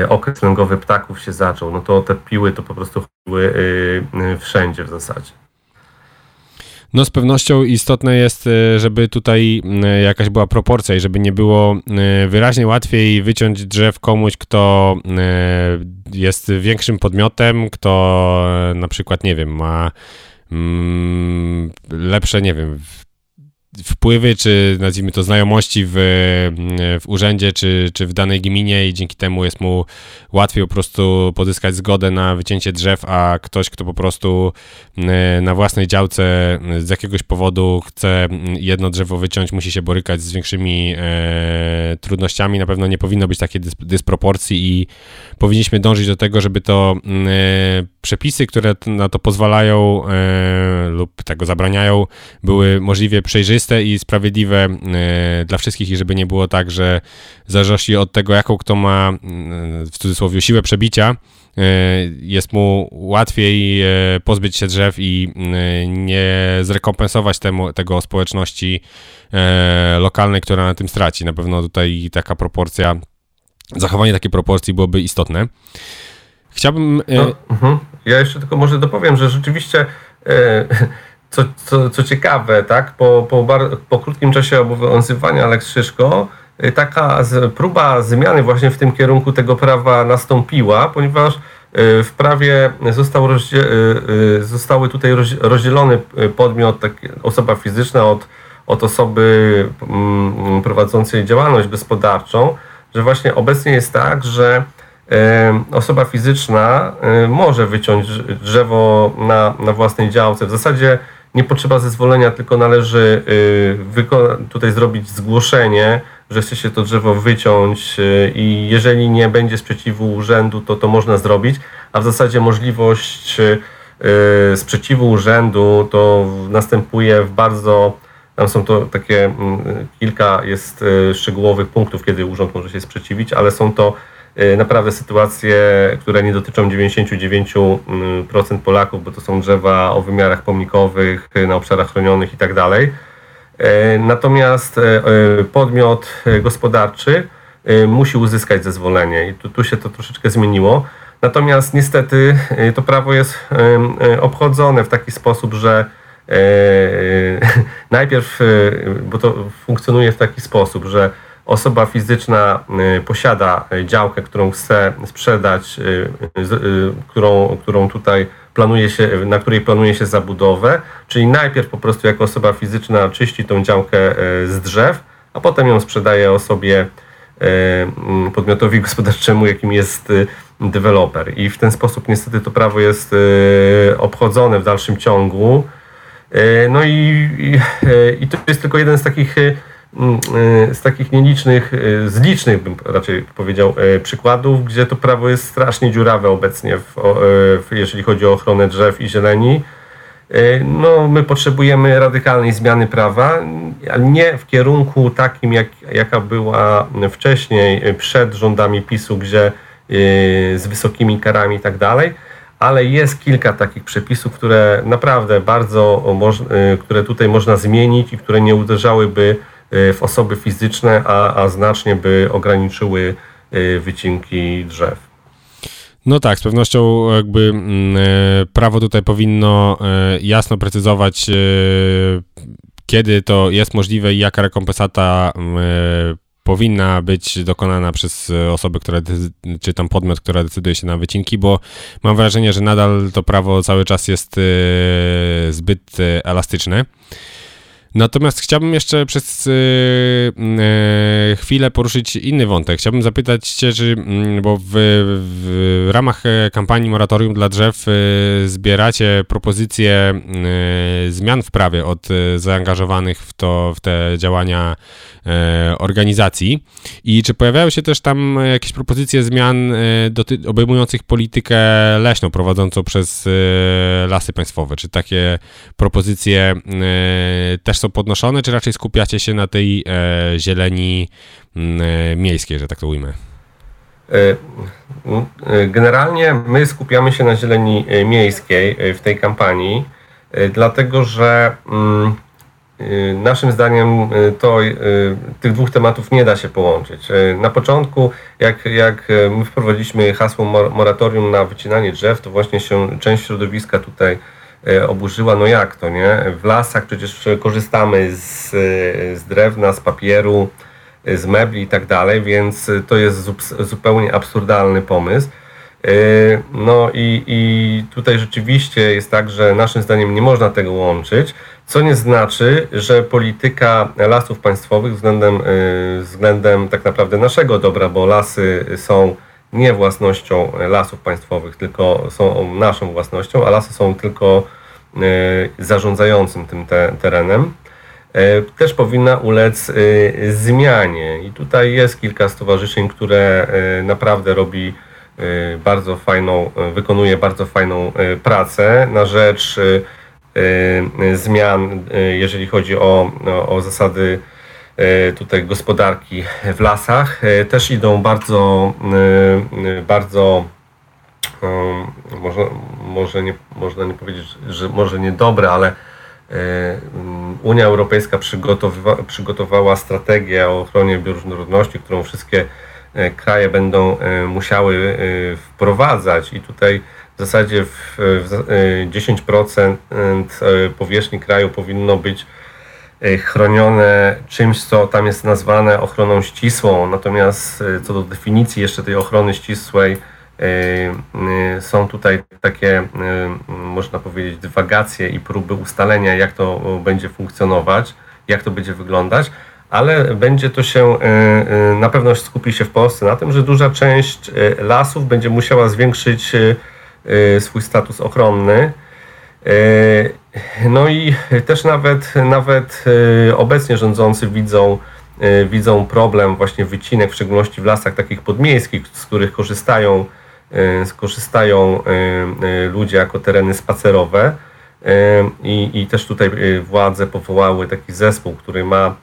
okres lęgowy ptaków się zaczął, no to te piły to po prostu chodziły wszędzie w zasadzie. No z pewnością istotne jest, żeby tutaj jakaś była proporcja i żeby nie było wyraźnie łatwiej wyciąć drzew komuś, kto jest większym podmiotem, kto na przykład, nie wiem, ma mm, lepsze, nie wiem, wpływy, czy nazwijmy to znajomości w, w urzędzie, czy, czy w danej gminie i dzięki temu jest mu łatwiej po prostu pozyskać zgodę na wycięcie drzew, a ktoś, kto po prostu na własnej działce z jakiegoś powodu chce jedno drzewo wyciąć, musi się borykać z większymi e, trudnościami. Na pewno nie powinno być takiej dysproporcji i powinniśmy dążyć do tego, żeby to e, przepisy, które na to pozwalają e, lub tego zabraniają, były możliwie przejrzyste i sprawiedliwe e, dla wszystkich i żeby nie było tak, że zależności od tego, jaką kto ma w cudzysłowie siłę przebicia, jest mu łatwiej pozbyć się drzew i nie zrekompensować temu, tego społeczności lokalnej, która na tym straci. Na pewno tutaj taka proporcja, zachowanie takiej proporcji byłoby istotne. Chciałbym. No, uh-huh. Ja jeszcze tylko może dopowiem, że rzeczywiście. E, co, co, co ciekawe, tak, po, po, bar, po krótkim czasie obowiązywania Lex Szyszko, e, taka z, próba zmiany właśnie w tym kierunku tego prawa nastąpiła, ponieważ w prawie został rozdzie, zostały tutaj rozdzielony podmiot, tak, osoba fizyczna od, od osoby mm, prowadzącej działalność gospodarczą, że właśnie obecnie jest tak, że osoba fizyczna może wyciąć drzewo na, na własnej działce. W zasadzie nie potrzeba zezwolenia, tylko należy y, tutaj zrobić zgłoszenie, że chce się to drzewo wyciąć y, i jeżeli nie będzie sprzeciwu urzędu, to to można zrobić, a w zasadzie możliwość y, sprzeciwu urzędu to następuje w bardzo, tam są to takie mm, kilka jest szczegółowych punktów, kiedy urząd może się sprzeciwić, ale są to naprawdę sytuacje, które nie dotyczą 99% Polaków, bo to są drzewa o wymiarach pomnikowych, y, na obszarach chronionych i tak. Y, natomiast podmiot gospodarczy musi uzyskać zezwolenie i tu, tu się to troszeczkę zmieniło. Natomiast niestety to prawo jest obchodzone w taki sposób, że najpierw, bo to funkcjonuje w taki sposób, że osoba fizyczna y, posiada działkę, którą chce sprzedać, y, y, którą, którą tutaj planuje się, na której planuje się zabudowę, czyli najpierw po prostu jako osoba fizyczna czyści tą działkę z drzew, a potem ją sprzedaje osobie mm, podmiotowi gospodarczemu, jakim jest deweloper. I w ten sposób niestety to prawo jest obchodzone w dalszym ciągu. No i, i, i to jest tylko jeden z takich z takich nielicznych, y, z licznych bym raczej powiedział y, przykładów, gdzie to prawo jest strasznie dziurawe obecnie, w, jeżeli chodzi o ochronę drzew i zieleni. No, my potrzebujemy radykalnej zmiany prawa, ale nie w kierunku takim, jak, jaka była wcześniej przed rządami PiSu, gdzie z wysokimi karami i tak dalej, ale jest kilka takich przepisów, które naprawdę bardzo, które tutaj można zmienić i które nie uderzałyby Y, w osoby fizyczne, a, a znacznie by ograniczyły y, wycinki drzew. No tak, z pewnością jakby mm, y, prawo tutaj powinno jasno precyzować, kiedy to jest możliwe i jaka rekompensata powinna być dokonana przez osobę, która, czy tam podmiot, która decyduje się na wycinki, bo mam wrażenie, że nadal to prawo cały czas jest zbyt elastyczne. Natomiast chciałbym jeszcze przez y, y, chwilę poruszyć inny wątek. Chciałbym zapytać Cię, czy, mm, bo w, w ramach e, kampanii Moratorium dla Drzew y, zbieracie propozycje zmian w prawie od zaangażowanych w, to, w te działania organizacji. I czy pojawiają się też tam jakieś propozycje zmian obejmujących politykę leśną prowadzącą przez lasy państwowe? Czy takie propozycje też są podnoszone, czy raczej skupiacie się na tej e, zieleni mm, e, miejskiej, że tak to ujmę? E, e, generalnie my skupiamy się na zieleni miejskiej w tej kampanii, dlatego że mm, naszym zdaniem to tych dwóch tematów nie da się połączyć. Na początku, jak, jak my wprowadziliśmy hasło moratorium na wycinanie drzew, to właśnie się część środowiska tutaj E, oburzyła, no jak to, nie? W lasach przecież korzystamy z, z drewna, z papieru, z mebli i tak dalej, więc to jest zupełnie absurdalny pomysł. E, no i, i tutaj rzeczywiście jest tak, że naszym zdaniem nie można tego łączyć, co nie znaczy, że polityka lasów państwowych względem, e, względem tak naprawdę naszego dobra, bo lasy są nie własnością lasów państwowych, tylko są naszą własnością, a lasy są tylko e, zarządzającym tym te, terenem, e, też powinna ulec e, zmianie. I tutaj jest kilka stowarzyszeń, które naprawdę robi bardzo fajną, wykonuje bardzo fajną pracę na rzecz zmian, jeżeli chodzi o, o zasady tutaj gospodarki w lasach e, też idą bardzo, e, bardzo może, może nie, można nie powiedzieć, że może niedobre, ale Unia Europejska przygotowywa, przygotowała strategię o ochronie bioróżnorodności, którą wszystkie kraje będą musiały wprowadzać. I tutaj w zasadzie w, w 10% powierzchni kraju powinno być chronione czymś, co tam jest nazwane ochroną ścisłą. Natomiast y, co do definicji jeszcze tej ochrony ścisłej, y, są tutaj takie, można powiedzieć, dywagacje i próby ustalenia, jak to będzie funkcjonować, jak to będzie wyglądać, ale będzie to się, na pewno skupi się w Polsce na tym, że duża część lasów będzie musiała zwiększyć swój status ochronny. No i też nawet, nawet e, obecnie rządzący widzą, e, widzą problem właśnie wycinek, w szczególności w lasach takich podmiejskich, z których korzystają, skorzystają ludzie jako tereny spacerowe. I, I też tutaj władze powołały taki zespół, który ma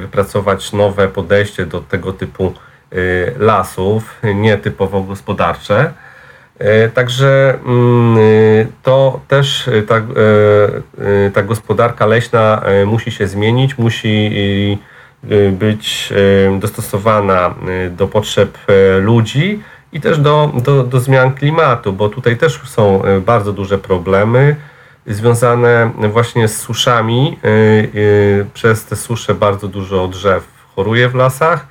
wypracować nowe podejście do tego typu lasów, nietypowo gospodarcze. E, także mm, y, to też y, ta, e, y, ta gospodarka leśna e, musi się zmienić, musi być dostosowana do potrzeb ludzi i też do, do, do zmian klimatu, bo tutaj też są bardzo duże problemy związane właśnie z suszami. Przez te susze bardzo dużo drzew choruje w lasach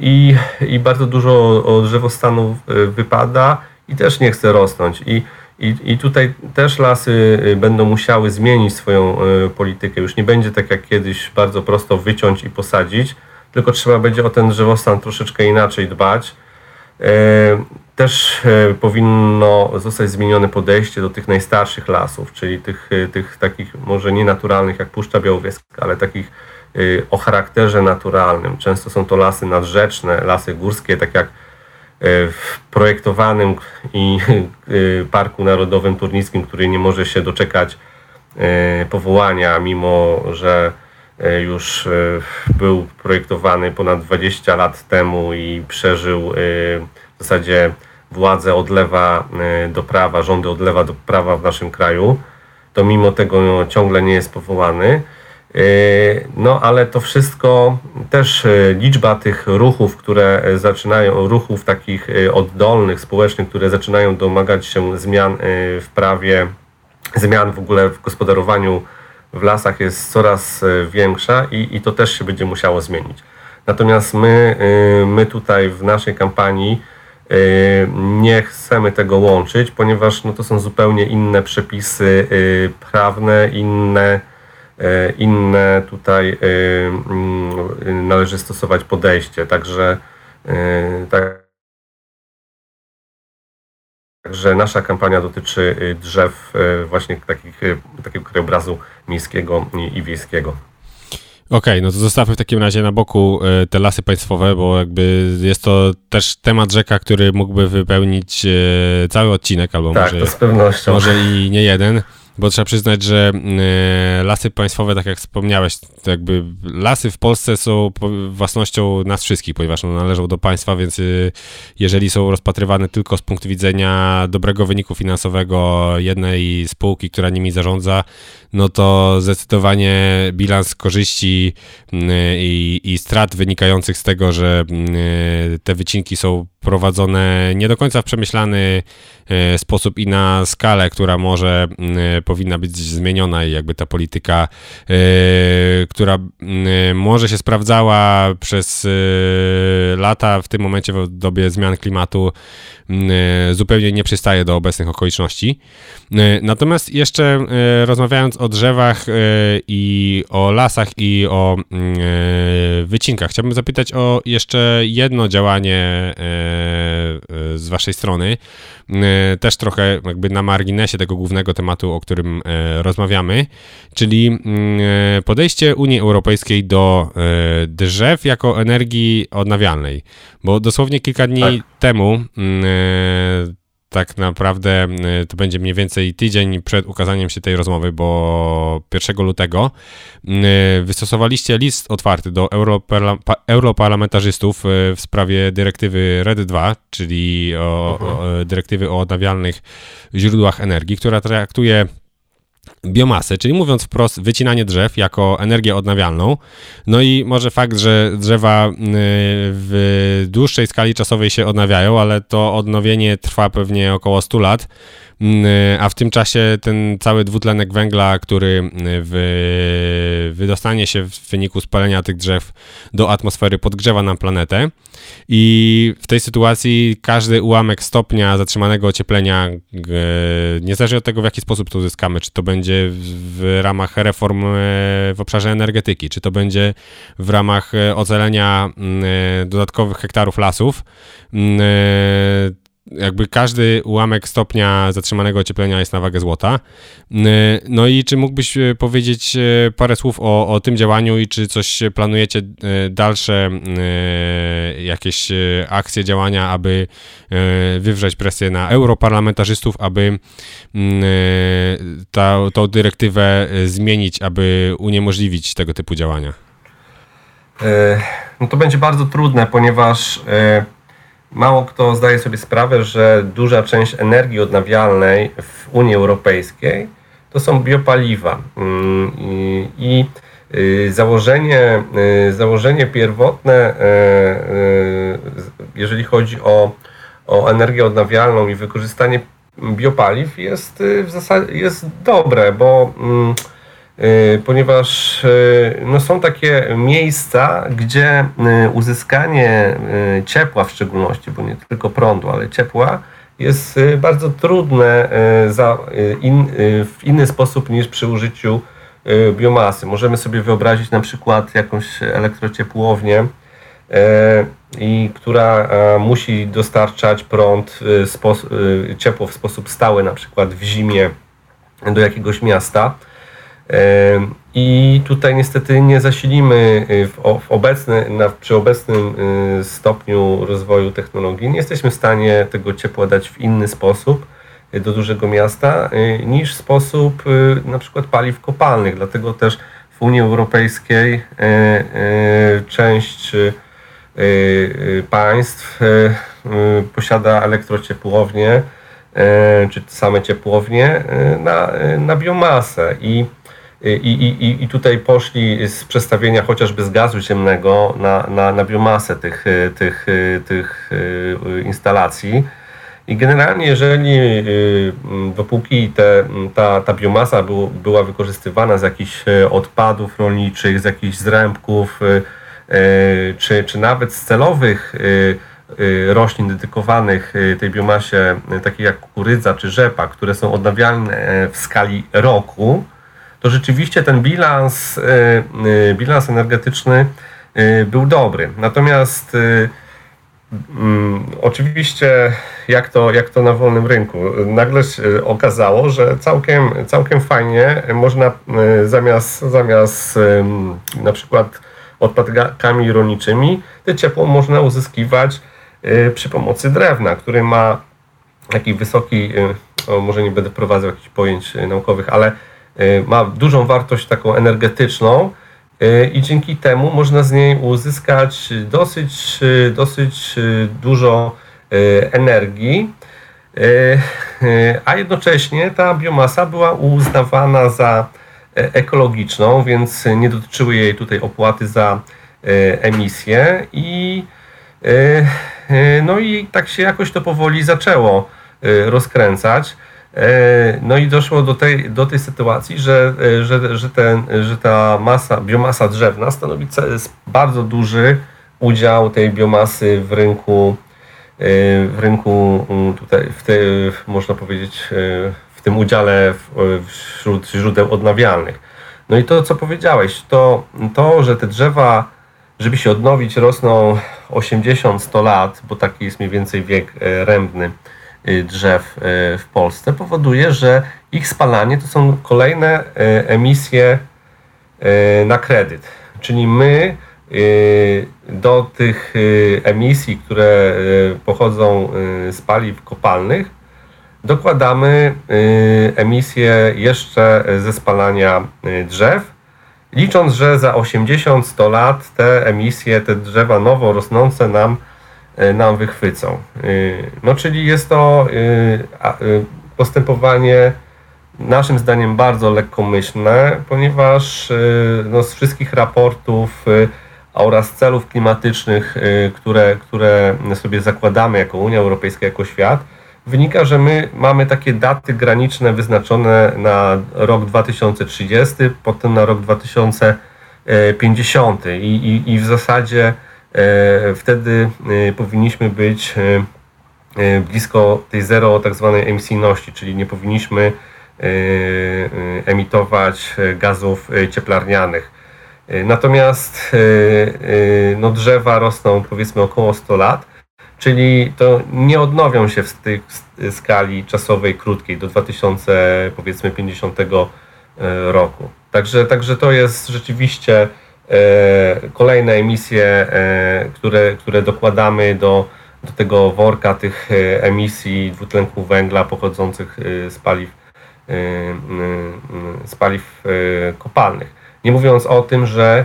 i, i bardzo dużo drzewostanów e, wypada i też nie chce rosnąć. I, i, I tutaj też lasy e, będą musiały zmienić swoją politykę. Już nie będzie tak jak kiedyś bardzo prosto wyciąć i posadzić, tylko trzeba będzie o ten drzewostan troszeczkę inaczej dbać. Też powinno zostać zmienione podejście do tych najstarszych lasów, czyli tych, tych takich może nie naturalnych jak Puszcza Białowieska, ale takich o charakterze naturalnym. Często są to lasy nadrzeczne, lasy górskie, tak jak y, w projektowanym i y, Parku Narodowym Turnickim, który nie może się doczekać powołania, mimo że już był projektowany ponad 20 lat temu i przeżył w zasadzie władzę od lewa do prawa, rządy od lewa do prawa w naszym kraju, to mimo tego ciągle nie jest powołany. E, no ale to wszystko też e, liczba tych ruchów, które zaczynają, ruchów takich e, oddolnych, społecznych, które zaczynają domagać się zmian w prawie, zmian w ogóle w gospodarowaniu w lasach jest coraz większa i, i to też się będzie musiało zmienić. Natomiast my, my tutaj w naszej kampanii nie chcemy tego łączyć, ponieważ no, to są zupełnie inne przepisy prawne, inne inne tutaj mm, należy stosować podejście. Także tak. Także nasza kampania dotyczy drzew właśnie takich, takiego krajobrazu miejskiego i wiejskiego. Okej, okay, no to zostawmy w takim razie na boku e, te lasy państwowe, bo jakby jest to też temat rzeka, który mógłby wypełnić e, cały odcinek, albo tak, może, z pewnością. może i nie jeden bo trzeba przyznać, że e, lasy państwowe, tak jak wspomniałeś, jakby lasy w Polsce są własnością nas wszystkich, ponieważ one należą do państwa, więc e, jeżeli są rozpatrywane tylko z punktu widzenia dobrego wyniku finansowego jednej spółki, która nimi zarządza, no to zdecydowanie bilans korzyści i, i strat wynikających z tego, że te wycinki są prowadzone nie do końca w przemyślany e, sposób i na skalę, która może powinna być zmieniona i jakby ta polityka, e, która może się sprawdzała przez e, lata, w tym momencie w dobie zmian klimatu zupełnie nie przystaje do obecnych okoliczności. Natomiast jeszcze rozmawiając o drzewach i o lasach i o wycinkach, chciałbym zapytać o jeszcze jedno działanie z waszej strony. E, też trochę jakby na marginesie tego głównego tematu, o którym e, rozmawiamy, czyli mm, e, podejście Unii Europejskiej do drzew jako energii odnawialnej. Bo dosłownie kilka dni tak. temu mm, tak naprawdę y, to będzie mniej więcej tydzień przed ukazaniem się tej rozmowy, bo 1 lutego y, wystosowaliście list otwarty do europarlamentarzystów y, w sprawie dyrektywy RED 2, czyli o, o, mhm. dyrektywy o odnawialnych źródłach energii, która traktuje biomasę, czyli mówiąc wprost, wycinanie drzew jako energię odnawialną. No i może fakt, że drzewa y, w dłuższej skali czasowej się odnawiają, ale to odnowienie trwa pewnie około 100 lat, Mm, a w tym czasie ten cały dwutlenek węgla, który mm, w, wydostanie się w wyniku spalenia tych drzew do atmosfery, podgrzewa nam planetę. I w tej sytuacji każdy ułamek stopnia zatrzymanego ocieplenia, niezależnie od tego, w jaki sposób to uzyskamy, czy to będzie w ramach reform e, w obszarze energetyki, czy to będzie w ramach e, ocalenia mm, e, dodatkowych hektarów lasów, jakby każdy ułamek stopnia zatrzymanego ocieplenia jest na wagę złota. No i czy mógłbyś e, powiedzieć e, parę słów o, o tym działaniu i czy coś planujecie e, dalsze jakieś akcje, działania, aby wywrzeć presję na europarlamentarzystów, aby ta, tą dyrektywę zmienić, aby uniemożliwić tego typu działania? No to będzie bardzo trudne, ponieważ Mało kto zdaje sobie sprawę, że duża część energii odnawialnej w Unii Europejskiej to są biopaliwa. Mm, I y, założenie, y, założenie pierwotne, e, jeżeli chodzi o, o energię odnawialną i wykorzystanie biopaliw, jest y, w zasadzie jest dobre, bo mm, Y, ponieważ y, no, są takie miejsca, gdzie y, uzyskanie ciepła w szczególności, bo nie tylko prądu, ale ciepła, jest bardzo trudne za in, w inny sposób niż przy użyciu biomasy. Możemy sobie wyobrazić na przykład jakąś elektrociepłownię, i która musi dostarczać prąd, ciepło w sposób stały, na przykład w zimie do jakiegoś miasta i tutaj niestety nie zasilimy y, w, obecny, na, przy obecnym y, stopniu rozwoju technologii, nie jesteśmy w stanie tego ciepła dać w inny sposób y, do dużego miasta niż sposób na przykład paliw kopalnych. Dlatego też w Unii Europejskiej część państw posiada elektrociepłownie czy same ciepłownie na, na biomasę i i, i, I tutaj poszli z przestawienia chociażby z gazu ziemnego na, na, na biomasę tych, tych, tych y, instalacji. I generalnie, jeżeli y, dopóki te, ta, ta biomasa był, była wykorzystywana z jakichś y, odpadów rolniczych, z jakichś zrębków, czy, czy nawet z celowych roślin dedykowanych tej biomasie, takich jak kukurydza czy rzepa, które są odnawialne w skali roku, to rzeczywiście ten bilans, bilans energetyczny był dobry. Natomiast mm, oczywiście, jak to, jak to na wolnym rynku, nagle się okazało, że całkiem, całkiem fajnie można zamiast, zamiast na przykład odpadkami rolniczymi, te ciepło można uzyskiwać przy pomocy drewna, który ma taki wysoki, może nie będę wprowadzał jakichś pojęć naukowych, ale ma dużą wartość taką energetyczną, i dzięki temu można z niej uzyskać dosyć, dosyć dużo energii, a jednocześnie ta biomasa była uznawana za ekologiczną, więc nie dotyczyły jej tutaj opłaty za emisję i no i tak się jakoś to powoli zaczęło rozkręcać. E, no i doszło do tej, do tej sytuacji, że, e, że, że, ten, że ta masa, biomasa drzewna stanowi bardzo duży udział tej biomasy w rynku, e, w rynku mm, tutaj, w te, można powiedzieć, w tym udziale wśród źródeł odnawialnych. No i to, co powiedziałeś, to, to że te drzewa, żeby się odnowić, rosną 80-100 lat, bo taki jest mniej więcej wiek rębny drzew y, w Polsce powoduje, że ich spalanie to są kolejne y, emisje na kredyt. Czyli my do tych emisji, które pochodzą z paliw kopalnych, dokładamy emisje jeszcze ze spalania drzew, licząc, że za 80-100 lat te emisje, te drzewa nowo rosnące nam nam wychwycą. E, no czyli jest to e, postępowanie naszym zdaniem bardzo lekkomyślne, ponieważ no, z wszystkich raportów oraz celów klimatycznych, które, które sobie zakładamy jako Unia Europejska, jako świat, wynika, że my mamy takie daty graniczne wyznaczone na rok 2030, potem na rok 2050 i, i, i w zasadzie E, wtedy e, powinniśmy być e, blisko tej zero tak zwanej emisyjności, czyli nie powinniśmy emitować gazów cieplarnianych. Natomiast no, drzewa rosną powiedzmy około 100 lat, czyli to nie odnowią się w tej skali czasowej krótkiej do 2050 roku. Także, także to jest rzeczywiście E, kolejne emisje, e, które, które dokładamy do, do tego worka tych e, emisji dwutlenku węgla pochodzących z paliw, z paliw kopalnych. Nie mówiąc o tym, że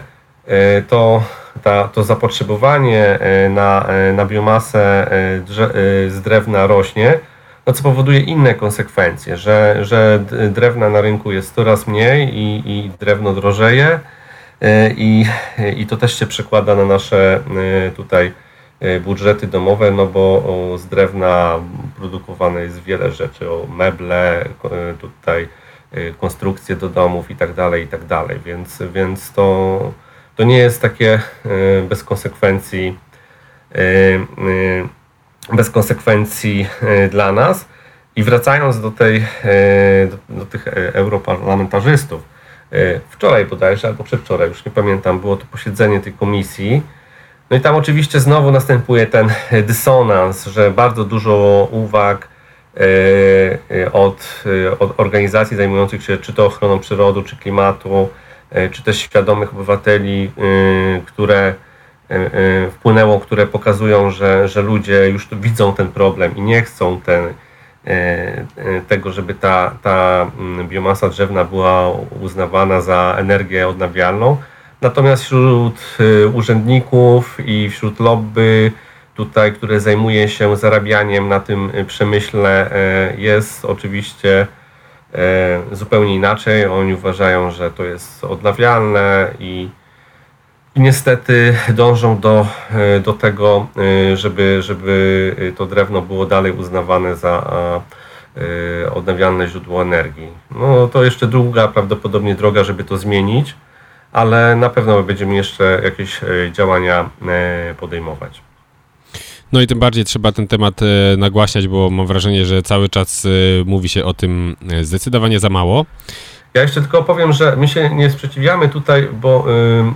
to, ta, to zapotrzebowanie na, na biomasę z drewna rośnie, no co powoduje inne konsekwencje, że, że drewna na rynku jest coraz mniej i, i drewno drożeje, E, i, i to też się przekłada na nasze e, tutaj e, budżety domowe, no bo z drewna produkowane jest wiele rzeczy, o meble, tutaj konstrukcje do domów i tak dalej, i tak dalej, więc, więc to, to nie jest takie bez konsekwencji bez konsekwencji dla nas. I wracając do, tej, do, do tych europarlamentarzystów, E, wczoraj bodajże, albo przedwczoraj, już nie pamiętam, było to posiedzenie tej komisji. No i tam oczywiście znowu następuje ten dysonans, że bardzo dużo uwag e, e, od, od organizacji zajmujących się czy to ochroną przyrody, czy klimatu, czy też świadomych obywateli, które wpłynęło, które pokazują, że, że ludzie już widzą ten problem i nie chcą ten, E, e, tego, żeby ta, ta mm, biomasa drzewna była uznawana za energię odnawialną. Natomiast wśród e, urzędników i wśród lobby tutaj, które zajmuje się zarabianiem na tym przemyśle jest oczywiście zupełnie inaczej. Oni uważają, że to jest odnawialne i i niestety dążą do, e, do tego, e, żeby, żeby to drewno było dalej uznawane za e, odnawialne źródło energii. No to jeszcze długa prawdopodobnie droga, żeby to zmienić, ale na pewno będziemy jeszcze jakieś działania podejmować. No i tym bardziej trzeba ten temat nagłaśniać, bo mam wrażenie, że cały czas mówi się o tym zdecydowanie za mało. Ja jeszcze tylko powiem, że my się nie sprzeciwiamy tutaj, bo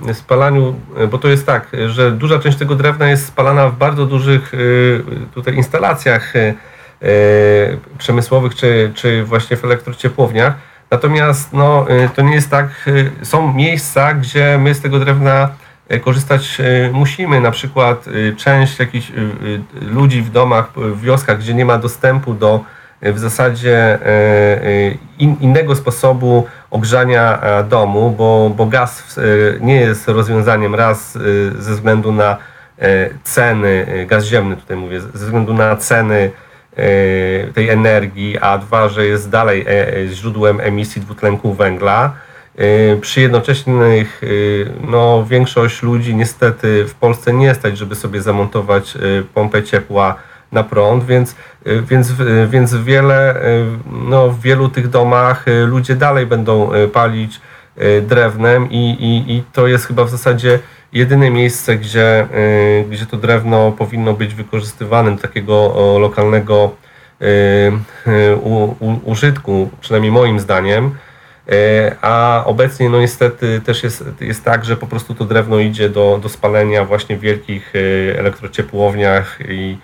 y, spalaniu, bo to jest tak, że duża część tego drewna jest spalana w bardzo dużych y, tutaj instalacjach y, przemysłowych, czy, czy właśnie w elektrociepłowniach. Natomiast no, to nie jest tak, są miejsca, gdzie my z tego drewna korzystać musimy. Na przykład część jakichś ludzi w domach, w wioskach, gdzie nie ma dostępu do w zasadzie e, e, in, innego sposobu ogrzania e, domu, bo, bo gaz nie jest rozwiązaniem raz ze względu na ceny, gaz ziemny tutaj mówię, ze względu na ceny tej energii, a dwa, że jest dalej źródłem emisji dwutlenku węgla. Przy jednoczesnych, no większość ludzi niestety w Polsce nie stać, żeby sobie zamontować pompę ciepła na prąd, więc, y, więc, y, więc wiele, y, no, w wielu tych domach ludzie dalej będą palić drewnem i, i, i to jest chyba w zasadzie jedyne miejsce, gdzie, gdzie to drewno powinno być wykorzystywane do takiego lokalnego użytku, przynajmniej moim zdaniem. A obecnie no niestety też jest, jest tak, że po prostu to drewno idzie do, do spalenia właśnie w wielkich elektrociepłowniach i,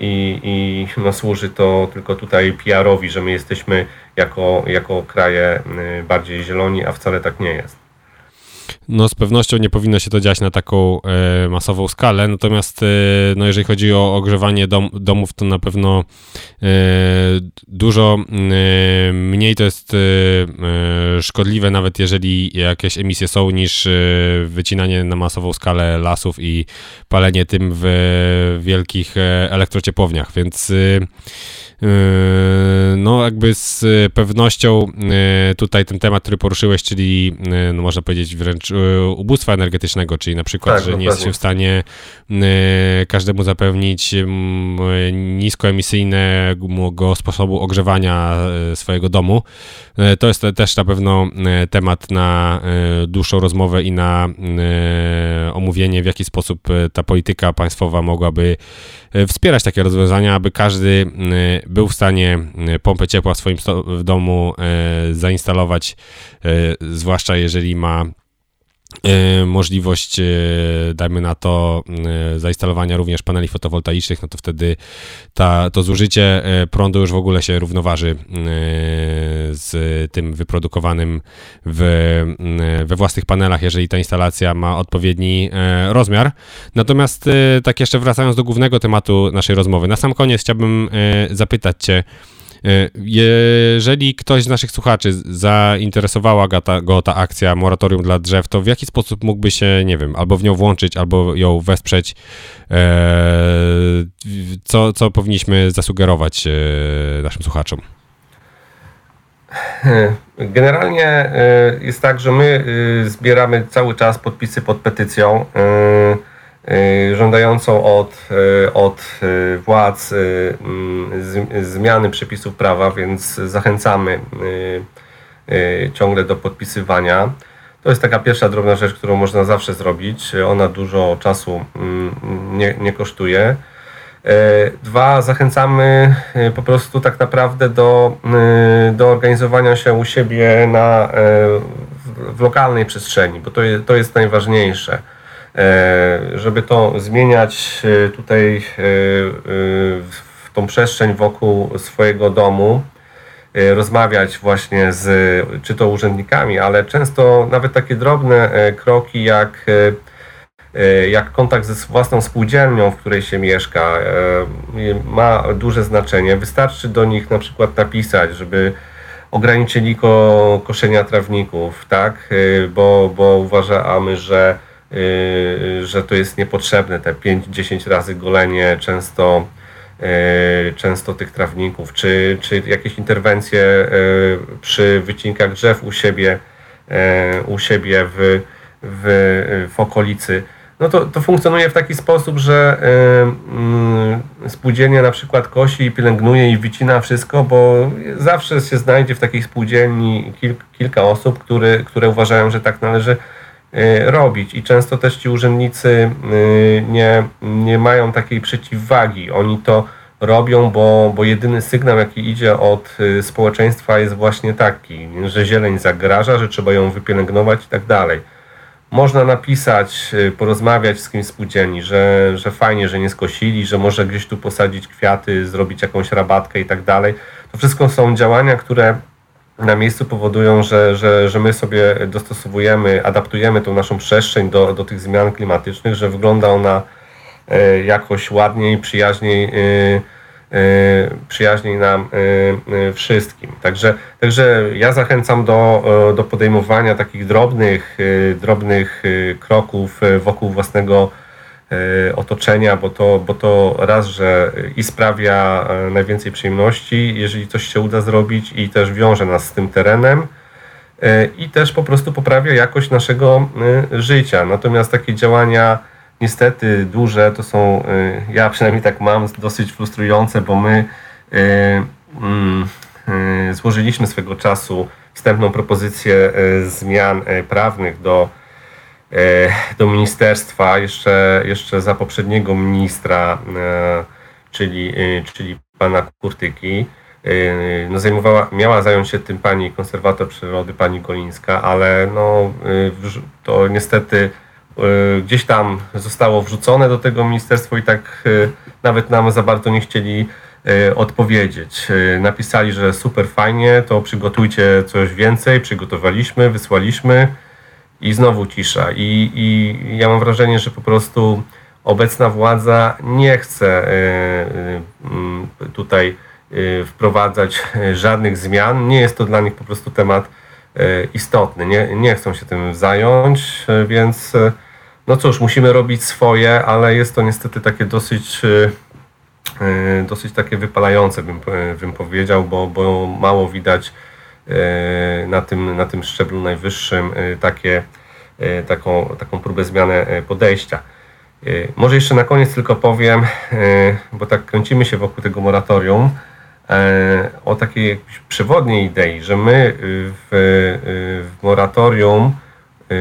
i, i no, służy to tylko tutaj PR-owi, że my jesteśmy jako, jako kraje y, bardziej zieloni, a wcale tak nie jest. No z pewnością nie powinno się to dziać na taką e, masową skalę, natomiast e, no, jeżeli chodzi o ogrzewanie dom, domów, to na pewno e, dużo e, mniej to jest e, e, szkodliwe, nawet jeżeli jakieś emisje są, niż wycinanie na masową skalę lasów i palenie tym w wielkich elektrociepłowniach, więc no, jakby z pewnością yy, tutaj ten temat, który poruszyłeś, czyli yy, no można powiedzieć wręcz ubóstwa energetycznego, czyli na przykład, tak, że nie jesteśmy w stanie każdemu zapewnić niskoemisyjnego sposobu ogrzewania swojego domu. To jest też na pewno temat na dłuższą rozmowę i na omówienie, w jaki sposób ta polityka państwowa mogłaby wspierać takie rozwiązania, aby każdy był w stanie e, pompę ciepła w swoim w domu e, zainstalować, e, zwłaszcza jeżeli ma możliwość, dajmy na to, zainstalowania również paneli fotowoltaicznych, no to wtedy ta, to zużycie prądu już w ogóle się równoważy z tym wyprodukowanym w, we własnych panelach, jeżeli ta instalacja ma odpowiedni rozmiar. Natomiast tak jeszcze wracając do głównego tematu naszej rozmowy, na sam koniec chciałbym zapytać Cię, E, jeżeli ktoś z naszych słuchaczy zainteresowała go ta, go ta akcja Moratorium dla Drzew, to w jaki sposób mógłby się, nie wiem, albo w nią włączyć, albo ją wesprzeć? E, co, co powinniśmy zasugerować e, naszym słuchaczom? Generalnie jest tak, że my zbieramy cały czas podpisy pod petycją. Y, żądającą od, y, od y, władz mm, zmiany przepisów prawa, więc zachęcamy ciągle do podpisywania. To jest taka pierwsza drobna rzecz, którą można zawsze zrobić. Ona dużo czasu mm, nie, nie kosztuje. Dwa, zachęcamy po prostu tak naprawdę do, do organizowania się u siebie na, w, w lokalnej przestrzeni, bo to jest, to jest najważniejsze. E, żeby to zmieniać e, tutaj e, w tą przestrzeń wokół swojego domu, rozmawiać właśnie z czy to urzędnikami, ale często nawet takie drobne kroki jak, jak kontakt ze własną spółdzielnią, w której się mieszka, ma duże znaczenie. Wystarczy do nich na przykład napisać, żeby ograniczyli ko, koszenia trawników, tak? Bo, bo uważamy, że że to jest niepotrzebne, te 5-10 razy golenie często, y, często tych trawników, czy, czy jakieś interwencje y, przy wycinkach drzew u siebie, u siebie w, w, w okolicy. No to, to funkcjonuje w taki sposób, że y, spółdzielnia na przykład kosi i pielęgnuje i wycina wszystko, bo zawsze się znajdzie w takiej spółdzielni kil, kilka osób, które, które uważają, że tak należy Y, robić i często też ci urzędnicy y, nie, nie mają takiej przeciwwagi. Oni to robią, bo, bo jedyny sygnał, jaki idzie od społeczeństwa jest właśnie taki, że zieleń zagraża, że trzeba ją wypielęgnować i tak dalej. Można napisać, porozmawiać z kimś spółdzielni, że, że fajnie, że nie skosili, że może gdzieś tu posadzić kwiaty, zrobić jakąś rabatkę i tak dalej. To wszystko są działania, które na miejscu powodują, że, że, że my sobie dostosowujemy, adaptujemy tą naszą przestrzeń do, do tych zmian klimatycznych, że wygląda ona e, jakoś ładniej, przyjaźniej, e, e, przyjaźniej nam wszystkim. Także, także ja zachęcam do, do podejmowania takich drobnych, drobnych kroków wokół własnego otoczenia, bo to, bo to raz, że i sprawia e, najwięcej przyjemności, jeżeli coś się uda zrobić, i też wiąże nas z tym terenem, e, i też po prostu poprawia jakość naszego życia. Natomiast takie działania, niestety duże, to są, ja przynajmniej tak mam, dosyć frustrujące, bo my mm, złożyliśmy swego czasu wstępną propozycję zmian prawnych do do ministerstwa jeszcze, jeszcze za poprzedniego ministra, e, czyli, e, czyli pana Kurtyki. No zajmowała, miała zająć się tym pani konserwator przyrody, pani Golińska, ale no, to niestety gdzieś tam zostało wrzucone do tego ministerstwa i tak nawet nam za bardzo nie chcieli odpowiedzieć. Napisali, że super fajnie, to przygotujcie coś więcej, przygotowaliśmy, wysłaliśmy i znowu cisza. I, I ja mam wrażenie, że po prostu obecna władza nie chce e, e, tutaj e, wprowadzać żadnych zmian. Nie jest to dla nich po prostu temat istotny. Nie, nie chcą się tym zająć, więc no cóż, musimy robić swoje, ale jest to niestety takie dosyć dosyć takie wypalające, bym, bym powiedział, bo, bo mało widać na tym, na tym szczeblu najwyższym e, takie, e, taką, taką próbę zmiany podejścia. Może jeszcze na koniec tylko powiem, bo tak kręcimy się wokół tego moratorium, o takiej przewodniej idei, że my w, w moratorium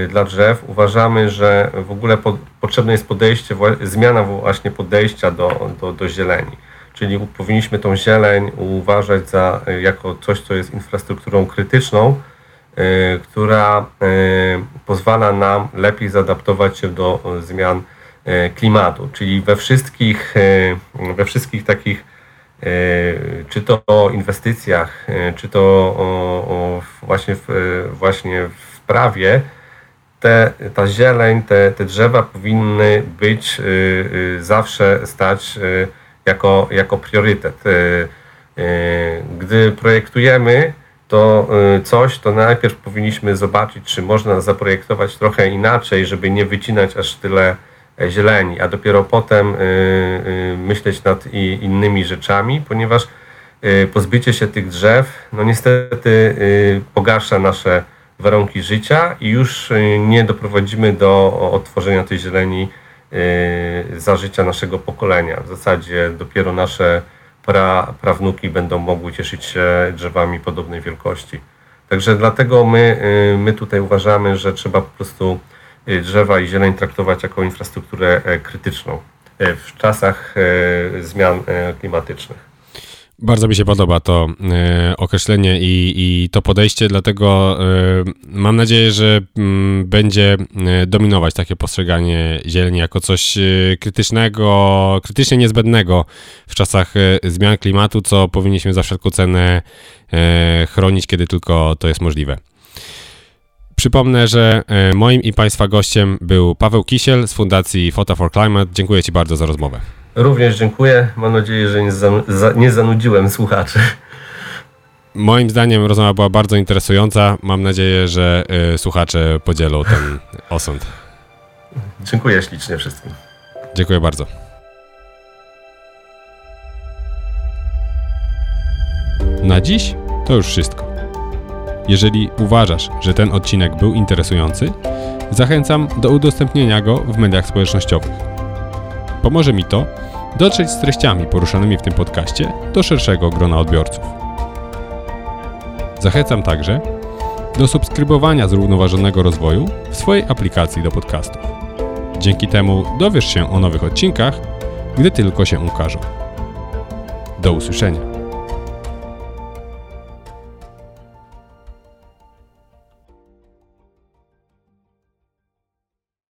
dla drzew uważamy, że w ogóle po, potrzebne jest podejście, zmiana właśnie podejścia do, do, do zieleni czyli powinniśmy tą zieleń uważać za, e, jako coś, co jest infrastrukturą krytyczną, e, która e, pozwala nam lepiej zaadaptować się do zmian klimatu, czyli we wszystkich, we wszystkich takich, czy to o inwestycjach, czy to właśnie, w, właśnie w prawie, te, ta zieleń, te, te drzewa powinny być zawsze stać jako, jako priorytet. Y, y, gdy projektujemy to y, coś, to najpierw powinniśmy zobaczyć, czy można zaprojektować trochę inaczej, żeby nie wycinać aż tyle e, zieleni, a dopiero potem myśleć nad innymi rzeczami, ponieważ pozbycie się tych drzew, no niestety pogarsza nasze warunki życia i już nie doprowadzimy do odtworzenia tej zieleni za życia naszego pokolenia. W zasadzie dopiero nasze pra, prawnuki będą mogły cieszyć się drzewami podobnej wielkości. Także dlatego my, y, my tutaj uważamy, że trzeba po prostu y, drzewa i zieleń traktować jako infrastrukturę e, krytyczną w czasach e, zmian e, klimatycznych. Bardzo mi się podoba to y, określenie i, i, to podejście, dlatego y, mam nadzieję, że y, będzie dominować takie postrzeganie zieleni jako coś krytycznego, krytycznie niezbędnego w czasach zmian klimatu, co powinniśmy za wszelką cenę chronić, kiedy tylko to jest możliwe. Przypomnę, że moim i Państwa gościem był Paweł Kisiel z Fundacji Photo for Climate. Dziękuję Ci bardzo za rozmowę. Również dziękuję. Mam nadzieję, że nie, za, nie zanudziłem słuchaczy. Moim zdaniem rozmowa była bardzo interesująca. Mam nadzieję, że y, słuchacze podzielą ten osąd. Dziękuję ślicznie wszystkim. Dziękuję bardzo. Na dziś to już wszystko. Jeżeli uważasz, że ten odcinek był interesujący, zachęcam do udostępnienia go w mediach społecznościowych. Pomoże mi to dotrzeć z treściami poruszanymi w tym podcaście do szerszego grona odbiorców. Zachęcam także do subskrybowania zrównoważonego rozwoju w swojej aplikacji do podcastów. Dzięki temu dowiesz się o nowych odcinkach, gdy tylko się ukażą. Do usłyszenia.